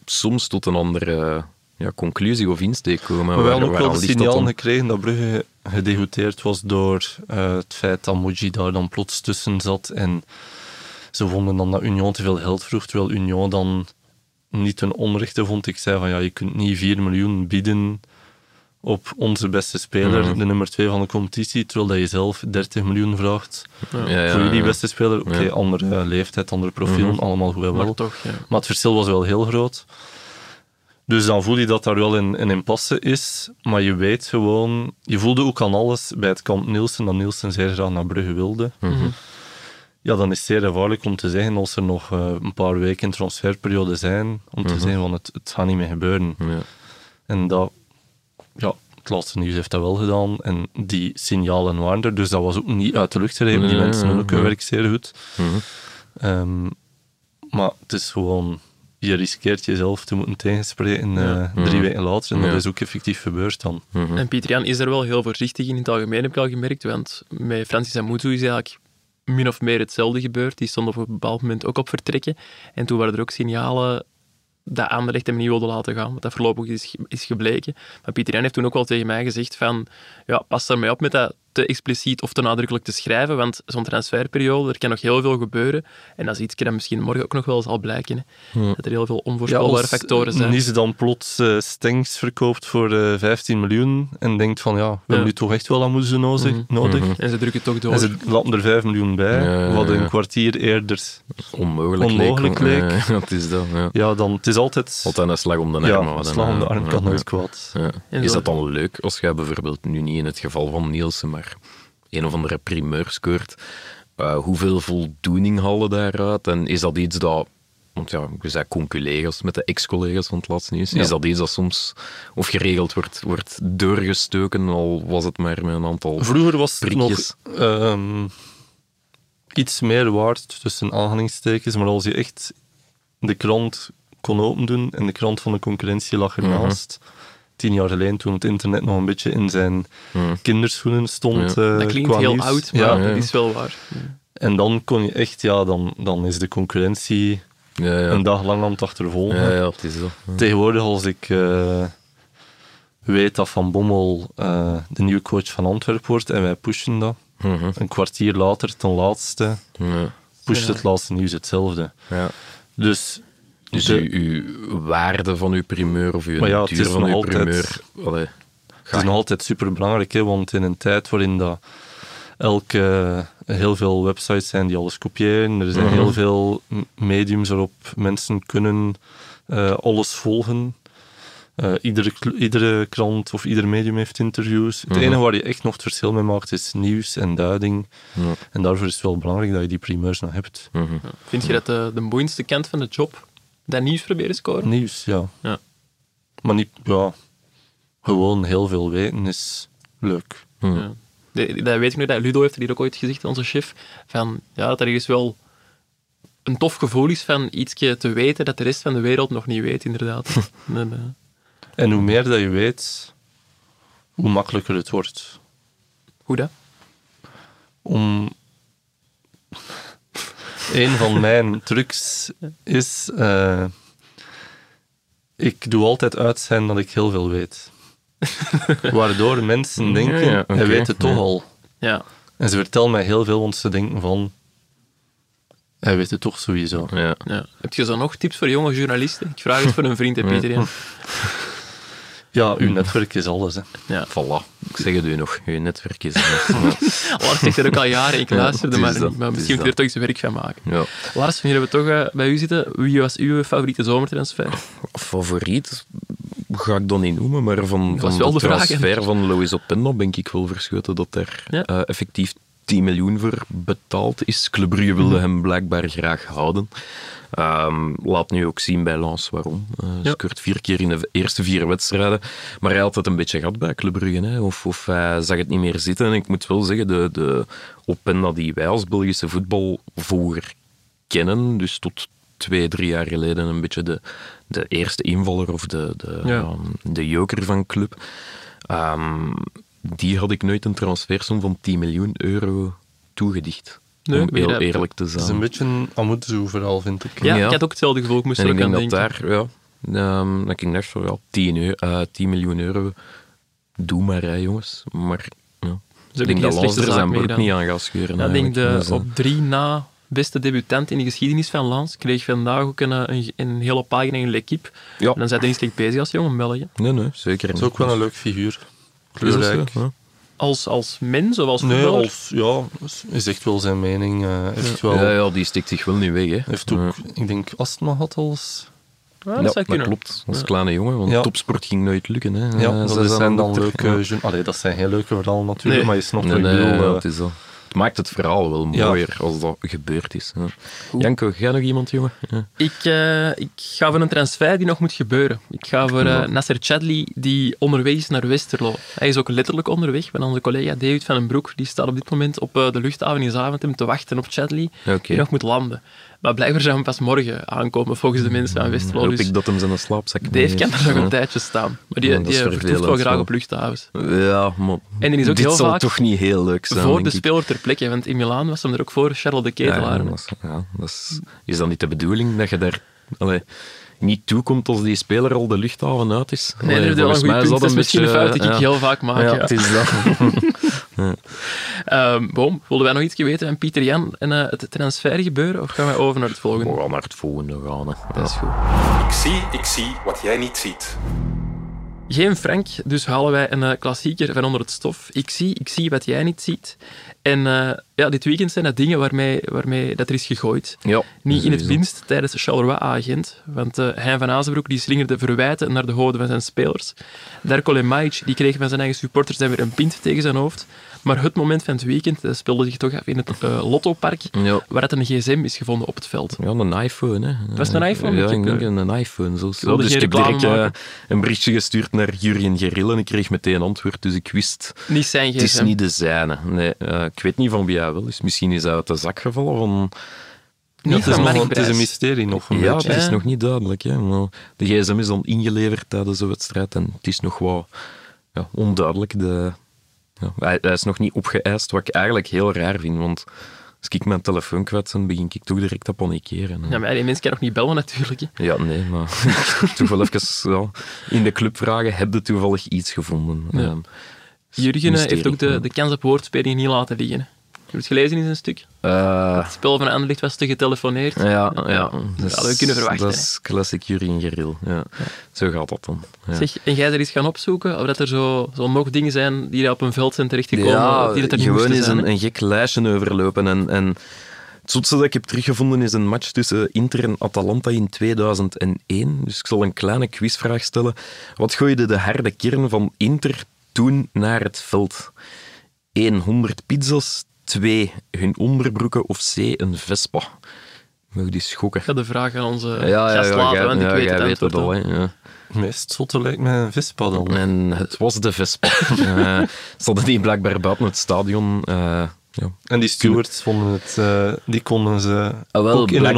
soms tot een andere ja, conclusie of insteek komen. Maar we hebben ook wel de signaal dan? gekregen dat Brugge gedegoteerd was door eh, het feit dat Moji daar dan plots tussen zat. En ze vonden dan dat Union te veel geld vroeg, terwijl Union dan niet ten onrechte vond. Ik zei van ja, je kunt niet 4 miljoen bieden op onze beste speler, Mhm. de nummer 2 van de competitie, terwijl dat je zelf 30 miljoen vraagt Ja, ja, voor jullie ja. beste speler. Oké, Ja. andere leeftijd, andere profielen, Mhm. allemaal goed en wel. Maar toch, ja. Maar het verschil was wel heel groot. Dus dan voel je dat daar wel een, een impasse is. Maar je weet gewoon... Je voelde ook aan alles bij het kamp Nielsen, dat Nielsen zeer graag naar Brugge wilde. Mhm. Ja, dan is het zeer gevaarlijk om te zeggen, als er nog eh, een paar weken in transferperiode zijn, om te zeggen van het, het gaat niet meer gebeuren. Ja. En dat... Ja, het laatste nieuws heeft dat wel gedaan. En die signalen waren er. Dus dat was ook niet uit de lucht gereden. Die Nee, mensen doen ook hun werk zeer goed. Mhm. Ehm, maar het is gewoon, je riskeert jezelf te moeten tegenspreken eh, drie Mhm. weken later. En Ja. dat is ook effectief gebeurd dan. Mhm. En Pieter Jan is er wel heel voorzichtig in. In het algemeen heb ik al gemerkt, want met Francis Amutu is eigenlijk min of meer hetzelfde gebeurd. Die stond op een bepaald moment ook op vertrekken. En toen waren er ook signalen dat Anderlecht hem niet wilde laten gaan, wat dat voorlopig is, is gebleken. Maar Pieter Jan heeft toen ook wel tegen mij gezegd van, ja, pas daarmee op met dat te expliciet of te nadrukkelijk te schrijven, want zo'n transferperiode, er kan nog heel veel gebeuren. En dat is iets dat misschien morgen ook nog wel zal blijken. Hè. Dat er heel veel onvoorspelbare factoren zijn. Nice dan plots eh Stengs verkoopt voor eh, 15 miljoen en denkt van ja, we hebben nu toch echt wel aan moeten nodig. Mhm. nodig. En ze drukken toch door. En ze laten er 5 miljoen bij, Ja, ja, wat een ja. kwartier eerder... Onmogelijk, Onmogelijk leek. leek. Ja, dat is dat. Ja. Ja, dan, het is altijd... Altijd een slag om de arm ja, slag om de arm kan Ja, nooit ja. kwaad. Ja. Is dat dan leuk als jij bijvoorbeeld nu niet in het geval van Nielsen, maar een of andere primeur scoort? eh, hoeveel voldoening halen daaruit? En is dat iets dat, want ja, we zijn conculega's met de ex-collega's van het laatste nieuws, Ja. is dat iets dat soms of geregeld wordt, wordt doorgestoken, al was het maar met een aantal Vroeger was het prikjes? nog ehm, iets meer waard, tussen aanhalingstekens, maar als je echt de krant kon opendoen en de krant van de concurrentie lag ernaast, tien jaar geleden, toen het internet nog een beetje in zijn kinderschoenen stond. Ja. eh, dat klinkt heel nieuws. oud, maar Ja, ja. dat is wel waar. en dan kon je echt, ja, dan, dan is de concurrentie Ja, ja. een dag lang aan het achtervolgen. ja, ja, het is. Ja. Tegenwoordig, als ik eh, weet dat Van Bommel eh, de nieuwe coach van Antwerpen wordt en wij pushen dat, Mhm. een kwartier later, ten laatste, Ja. pusht Ja. het laatste nieuws hetzelfde. Ja. Dus, Dus de- uw, uw waarde van uw primeur of uw ja, duur van uw altijd- primeur... Allee, het is nog altijd super belangrijk, hè, want in een tijd waarin dat elke, heel veel websites zijn die alles kopiëren, er zijn Mhm. heel veel m- mediums waarop mensen kunnen eh, alles volgen. Eh, iedere, iedere krant of ieder medium heeft interviews. Het Mhm. enige waar je echt nog het verschil mee maakt is nieuws en duiding. Ja. En daarvoor is het wel belangrijk dat je die primeurs nog hebt. mhm. Vind je dat de, de boeiendste kant van de job dat nieuws proberen scoren? Nieuws, ja. Ja. Maar niet, ja, gewoon heel veel weten is leuk. Ja. De- Dat weet ik nog, dat Ludo heeft er hier ook ooit gezegd, onze chef, van ja, dat er ergens wel een tof gevoel is van ietsje te weten dat de rest van de wereld nog niet weet, inderdaad. <laughs> En, eh, En hoe meer dat je weet, hoe makkelijker het wordt. hoe dat? Om... Een van mijn trucs is... eh, ik doe altijd uit zijn dat ik heel veel weet. <laughs> Waardoor mensen denken, ja, hij weet het toch ja. al. Ja. En ze vertellen mij heel veel, want ze denken van... Hij weet het toch sowieso. Ja. ja. Heb je zo nog tips voor jonge journalisten? Ik vraag het voor een vriend, hè, Pieter. <laughs> Ja. Uw netwerk is alles. Hè. Ja. Voilà, ik zeg het u nog, uw netwerk is... <laughs> Ja. Lars zegt er ook al jaren, ik luisterde maar dat, Maar misschien is moet je er toch eens werk van maken. ja. Lars, nu hebben we toch eh, bij u zitten. Wie was uw favoriete zomertransfer? Favoriet ga ik dan niet noemen, maar van, van wel de de transfer van Lois Openda ben ik wel verschoten dat er Ja. eh, effectief 10 miljoen voor betaald is. Club Brugge wilde Mhm. hem blijkbaar graag houden. Ehm, laat nu ook zien bij Lens waarom. Eh Ja. Scoort vier keer in de eerste vier wedstrijden. Maar hij had het een beetje gehad bij Club Brugge. Hè. Of, of hij zag het niet meer zitten. En ik moet wel zeggen, de, de Openda die wij als Belgische voetbalvolger kennen, dus tot twee, drie jaar geleden een beetje de, de eerste invaller of de, de, Ja. ja, de joker van club. Ehm, die had ik nooit een transfersom van 10 miljoen euro toegedicht. Nee, om heel dat- eerlijk te Het is zijn. een beetje een Amuzu-verhaal, vind ik. Ja, Ja. ik had ook hetzelfde gevoel. Ik moest en er ik ook aan denk dat denken. daar, ja, ehm, dat ik dacht van ja, 10, euro, eh, 10 miljoen euro, doe maar hè, jongens. Maar ja. ik denk dat Lans er zijn broek niet aan gaat scheuren. Ja, ik denk de, Dus, eh, op drie na beste debutant in de geschiedenis van Lans. Kreeg vandaag ook een, een, een hele pagina in L'Equipe. Ja. En dan zijn Dennis slecht bezig als jonge België. Nee, nee, zeker Dat niet. is ook wel een leuk figuur. Kleurrijk. zo? Ja. Als, als mens of als Nee, als, ja, is echt wel zijn mening. eh heeft wel, Ja, ja, die stikt zich wel niet weg. Hè. heeft ook, ik denk, astma gehad als... Ja, dat Ja, klopt. Als kleine jongen, want Ja. topsport ging nooit lukken. Hè. Ja, Eh, dat zijn dan dokter. leuke... Ja. Allee, dat zijn heel leuke verhalen natuurlijk, Nee. maar je snapt Nee, wat ik nee, bedoel. ja, eh. het, is dat. Het maakt het verhaal wel Ja. mooier als dat gebeurd is. hè. Janko, jij nog iemand, jongen? Ja. Ik, eh, ik ga voor een transfer die nog moet gebeuren. Ik ga voor eh, Nasser Chadli, die onderweg is naar Westerlo. Hij is ook letterlijk onderweg. Met onze collega David van den Broek. Die staat op dit moment op eh, de luchthaven in Zaventem te wachten op Chadli, die nog moet landen. Maar blijkbaar zou hem pas morgen aankomen, volgens de mensen van Westerlo. Hoop Dus ik dat hem zijn slaapzak Dave kan er nog Ja. een tijdje staan. Maar die, Ja, die vertoeft wel graag op luchthavens. Ja, maar En die is ook dit heel zal vaak toch niet heel leuk zijn, voor de speler ter plekke. Want in Milaan was hem er ook voor, Charles de Ja, Ketelaar. dat ja, dat is, is dat niet de bedoeling dat je daar allee, niet toekomt als die speler al de luchthaven uit is? Nee, Allee, dat is wel een goed punt. Dat is een misschien een beetje, fout die ik heel vaak maak. Ja, ja. het is dat. <laughs> Ehm, Boom, wilden wij nog iets weten van Pieter Jan en eh, het transfer gebeuren? Of gaan wij over naar het volgende? We gaan naar het volgende gaan. Hè. Dat is goed. Ik zie, ik zie wat jij niet ziet. Geen Frank, dus halen wij een eh, klassieker van onder het stof. Ik zie, ik zie wat jij niet ziet. En eh, ja, dit weekend zijn dat dingen waarmee, waarmee dat er is gegooid. Ja, Niet in het minst tijdens de Charleroi-agent. Want eh Hein van Azenbroek die slingerde verwijten naar de hoofden van zijn spelers. Darko Lemajic die kreeg van zijn eigen supporters dan weer een pint tegen zijn hoofd. Maar het moment van het weekend dat speelde zich toch af in het eh Lottopark, Ja. waar het een gsm is gevonden op het veld. Ja, een iPhone. Hè. Was het een iPhone? Ja, Ik denk een iPhone. Zo. dus ik heb direct eh, een berichtje gestuurd naar Jurgen Geril en ik kreeg meteen antwoord. Dus ik wist, Niet zijn gsm. het is niet de zijne. Nee, eh, ik weet niet van wie hij wel is. Misschien is hij uit de zak gevallen van... Niet het, is nog, het is een mysterie nog een Ja, beetje. het is nog niet duidelijk. Hè. Maar de gsm is dan ingeleverd tijdens de wedstrijd en het is nog wat ja, onduidelijk. De, ja, hij, hij is nog niet opgeëist, wat ik eigenlijk heel raar vind. Want als ik mijn telefoon ben, begin ik toch direct te panikeren. Ja, maar die mensen kan nog niet bellen natuurlijk. hè. Ja, nee, maar <laughs> even ja, in de club vragen, heb je toevallig iets gevonden? Ja. Jurgen eh, heeft ook de, de kans op woordspeling niet laten liggen. hè. Heb je het gelezen in zijn stuk? eh, Het spel van Anderlecht was te getelefoneerd. ja, ja. Dat hadden we kunnen verwachten. Dat is classic Jurien Geril. Ja. Zo gaat dat dan. Ja. Zeg, en jij er eens gaan opzoeken of dat er zo, zo nog dingen zijn die op een veld zijn terechtgekomen ja, die dat er niet gewoon eens een, gek lijstje overlopen. En, en het zotste dat ik heb teruggevonden is een match tussen Inter en Atalanta in 2001. Dus ik zal een kleine quizvraag stellen. Wat gooide de harde kern van Inter toen naar het veld? 1. 100 pizza's. 2. Hun onderbroeken. Of C. Een Vespa. Mag die schokken? Ik ga de vraag aan onze gast laten, want ik ja, weet het weet antwoord het al. al. Hè, ja. Het meest zotte lijkt mij een Vespa dan. En het was de Vespa. <laughs> Eh, ze hadden die blijkbaar buiten het stadion. eh, ja. En die stewards vonden het, eh, die konden ze Ah, wel, ook in hun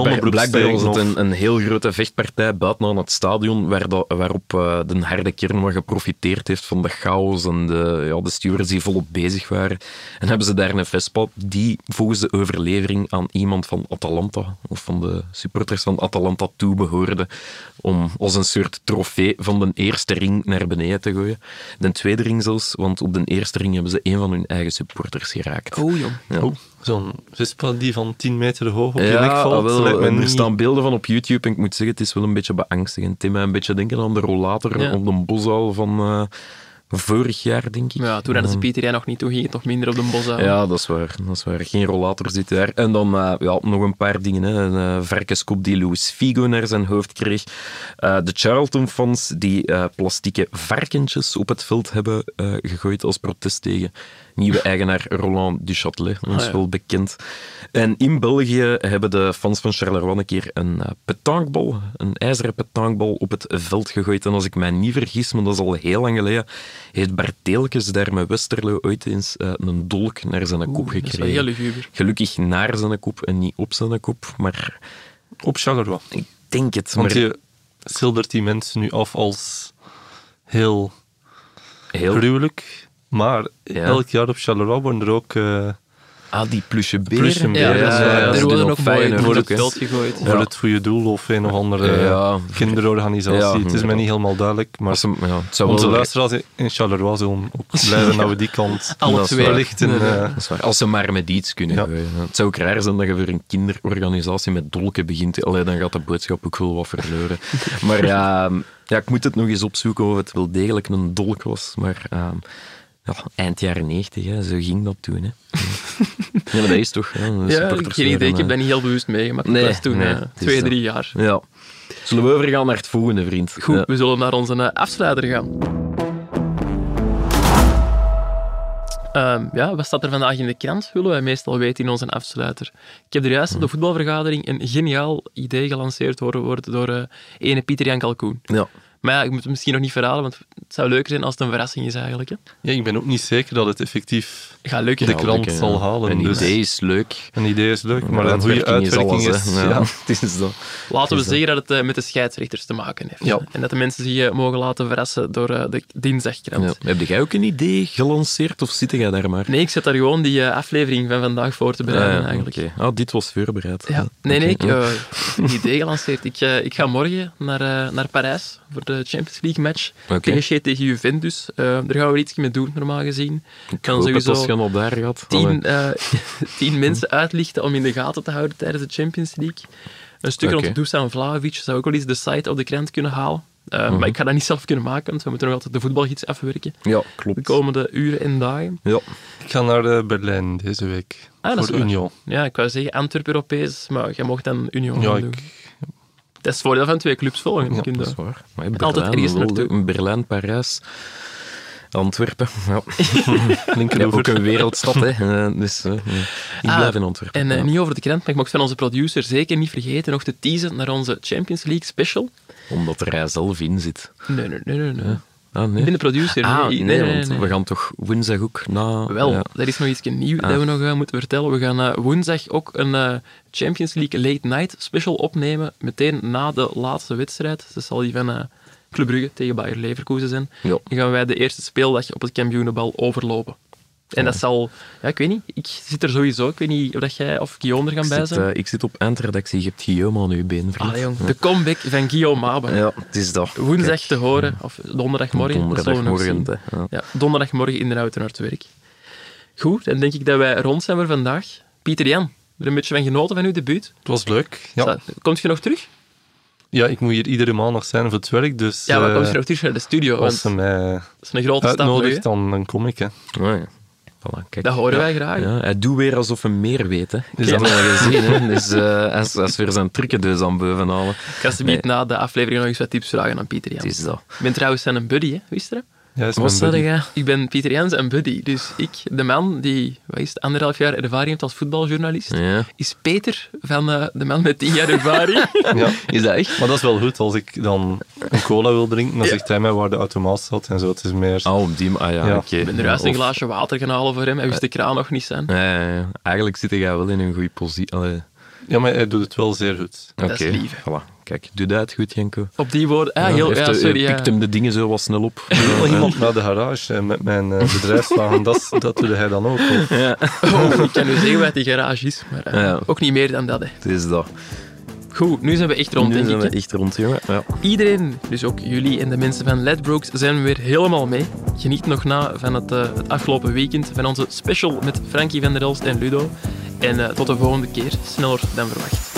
was het een, een heel grote vechtpartij buiten aan het stadion, waar dat- waarop eh, de harde kern wat geprofiteerd heeft van de chaos en de, ja, de stewards die volop bezig waren. En hebben ze daar een Vespa die volgens de overlevering aan iemand van Atalanta, of van de supporters van Atalanta toebehoorde, om als een soort trofee van de eerste ring naar beneden te gooien. De tweede ring zelfs, want op de eerste ring hebben ze een van hun eigen supporters geraakt. Oh. Ja. Oh, Zo'n Vespa die van 10 meter hoog op je nek Ja, valt, ah, wel, lijkt er niet... staan beelden van op YouTube en ik moet zeggen, het is wel een beetje beangstigend. Mij een beetje denken aan de rollator Ja. op de bosuil van eh, vorig jaar, denk ik. Ja, toen hadden ze Pieter jij nog niet, toen ging het nog minder op de bos houden. Ja, dat is waar. Dat is waar. Geen rollator zit daar. En dan eh, ja, nog een paar dingen. Hè. Een uh, varkenskop die Luis Figo naar zijn hoofd kreeg. Eh, de Charlton-fans die eh, plastieke varkentjes op het veld hebben eh, gegooid als protest tegen nieuwe eigenaar Roland Duchâtelet, ons Ah, ja. wel bekend. En in België hebben de fans van Charleroi een keer een uh, petankbal, een ijzeren petankbal op het veld gegooid. En als ik mij niet vergis, maar dat is al heel lang geleden, heeft Bart Teelkes daar met Westerlo ooit eens uh, een dolk naar zijn kop gekregen. Gelukkig naar zijn kop en niet op zijn kop, maar Op Charleroi. ik denk het. Want Maar je schildert die mensen nu af als heel heel gruwelijk. Maar Ja. elk jaar op Charleroi worden er ook eh, Ah, die plusje beer. Plusje beer, Ja, Ja, dat is ja, waar. ja, er worden ook mooie voor het hè. veld gegooid. Voor het goede doel of een of andere Ja. kinderorganisatie. Ja, het is mij niet helemaal duidelijk, maar Als hem- ja, het zou onze wel- luisteraars in Charleroi zullen ook <laughs> blij zijn dat we die kant <laughs> Alle twee. eh. Als ze maar met iets kunnen Ja. gooien. Het zou ook raar zijn dat je voor een kinderorganisatie met dolken begint. Allee, dan gaat de boodschap ook wel wat verloren. <laughs> maar ja, ja, ik moet het nog eens opzoeken of het wel degelijk een dolk was. Maar ehm, ja, eind jaren 90, hè, zo ging dat toen. Hè. ja, maar dat is toch... Ja, supporters geen idee. Ik heb eh, dat niet heel bewust meegemaakt. Nee, dat was toen nee, eh, is twee, dat. drie jaar. Ja. Zullen we overgaan naar het volgende, vriend? Goed, Ja. we zullen naar onze eh, afsluiter gaan. Ehm, ja, wat staat er vandaag in de krant, willen wij meestal weten in onze afsluiter. Ik heb er juist op de voetbalvergadering een geniaal idee gelanceerd horen worden door eh ene Pieter Jan Kalkoen. Ja. Maar ja, ik moet het misschien nog niet verhalen, want het zou leuker zijn als het een verrassing is eigenlijk. Hè. ja, ik ben ook niet zeker dat het effectief Ga leuk de krant hè, zal halen. Een dus idee is leuk. een idee is leuk, maar een goede uitwerking is... alles, ja. <laughs> het is dat. Laten we zeggen dat het eh, met de scheidsrechters te maken heeft. Ja. En dat de mensen zich eh, mogen laten verrassen door eh, de dinsdagkrant. Ja. Heb jij ook een idee gelanceerd of zit jij daar maar? Nee, ik zet daar gewoon die eh, aflevering van vandaag voor te bereiden Ah, eigenlijk. oké. Ah, dit was voorbereid. Ja. Nee, nee, ik eh, een idee gelanceerd. Ik, eh, ik ga morgen naar, eh, naar Parijs voor de Champions League match Oké. PSG tegen Juventus. Eh, daar gaan we iets mee doen, normaal gezien. Ik kan sowieso je al daar. Allee. Tien, eh, <laughs> tien mensen uitlichten om in de gaten te houden tijdens de Champions League. Een stuk Oké. rond Dusan Vlahovic zou ook wel eens de site op de krant kunnen halen. Eh, Mhm. Maar ik ga dat niet zelf kunnen maken, want we moeten nog altijd de voetbalgids afwerken. Ja, De klopt. komende uren en dagen. Ja. Ik ga naar eh, Berlijn deze week. Ah, dat is voor waar. Union. Ja, ik wou zeggen Antwerpen Europees, maar jij mocht dan Union Ja, doen. ik, Dat is het voordeel van twee clubs volgen. Ja, je- Dat is waar. Maar Altijd ergens naartoe. Berlijn, Parijs, Antwerpen. <laughs> Ja. <laughs> Ja, ook een wereldstad, hè. Eh, Dus eh, ik Ah, blijf in Antwerpen. En eh, ja. niet over de krant, maar ik mocht van onze producer zeker niet vergeten nog te teasen naar onze Champions League special. Omdat er hij zelf in zit. Nee, nee, nee, nee. nee. Ah, nee. Ik ben de producer. Ah, nee, nee, nee, want we gaan toch woensdag ook na... Wel, ja. er is nog iets nieuws Ah. dat we nog eh, moeten vertellen. We gaan woensdag ook een Champions League Late Night special opnemen, meteen na de laatste wedstrijd. Dat zal die van Club Brugge tegen Bayer Leverkusen zijn. Ja. Dan gaan wij de eerste speeldag op het kampioenenbal overlopen. En dat zal... Ja, ik weet niet. Ik zit er sowieso. Ik weet niet of dat jij of Guillaume er gaan Ik bij zit, zijn. eh, ik zit op eindredactie. Je hebt Guillaume aan uw been, vriend. Jong. De comeback van Guillaume Maben. Ja, het is dat. Woensdag te horen, of donderdagmorgen. Donderdagmorgen. hè. Ja. Ja, donderdagmorgen in de auto naar het werk. Goed, dan denk ik dat wij rond zijn voor vandaag. Pieter Jan, er een beetje van genoten van uw debuut. Het was leuk. Ja. Komt je nog terug? Ja, ik moet hier iedere maandag zijn voor het werk, dus Ja, maar eh, komt je nog terug naar de studio? Want als ze mij dat is een grote stap uitnodigt, hè. dan, dan kom ik. Hè. Ja. Voilà, kijk. Dat horen wij graag. Ja, hij doet weer alsof hij meer weet. Hè. Ik Is heb dat- hem al gezien. Hè. Dus, eh, hij, is, hij is weer zijn trucken dus aan boven halen. Ik ga alsjeblieft na de aflevering nog eens wat tips vragen aan Pieter Jan. Het is dat. Ik ben trouwens zijn buddy, hè? wist je dat? Wat jij? Ik ben Pieter Jans en buddy. Dus ik, de man die wat is het, anderhalf jaar ervaring heeft als voetbaljournalist, Ja. is Peter van eh, de man met tien jaar ervaring. <laughs> Ja. Is dat echt? Maar dat is wel goed. Als ik dan een cola wil drinken, dan Ja. zegt hij mij waar de automaat staat en zo. Het is meer... Ah, op die... Ah ja, Ja. oké. Ik ben er juist een glaasje water gaan halen voor hem. Hij wist de kraan nog niet zijn. Ja. Eigenlijk zit jij wel in een goede positie. Ja, maar hij doet het wel zeer goed. Dat is Oké. Voilà. Kijk, doe dat goed, Janko. Op die woorden. Ah, heel, ja, sorry. pikt Ja. hem de dingen zo wat snel op. <laughs> Wil iemand naar de garage eh, met mijn eh, bedrijfswagen. Dat, dat doet hij dan ook. Of? <laughs> Oh, ik kan nu zeggen wat die garage is, maar eh, Ja. ook niet meer dan dat. Hè. Het is dat. Goed, nu zijn we echt rond, nu denk zijn we echt rond, jongen. Ja. Iedereen, dus ook jullie en de mensen van Ledbrokes, zijn weer helemaal mee. Geniet nog na van het, eh, het afgelopen weekend van onze special met Frankie van der Elst en Ludo. En eh, tot de volgende keer, sneller dan verwacht.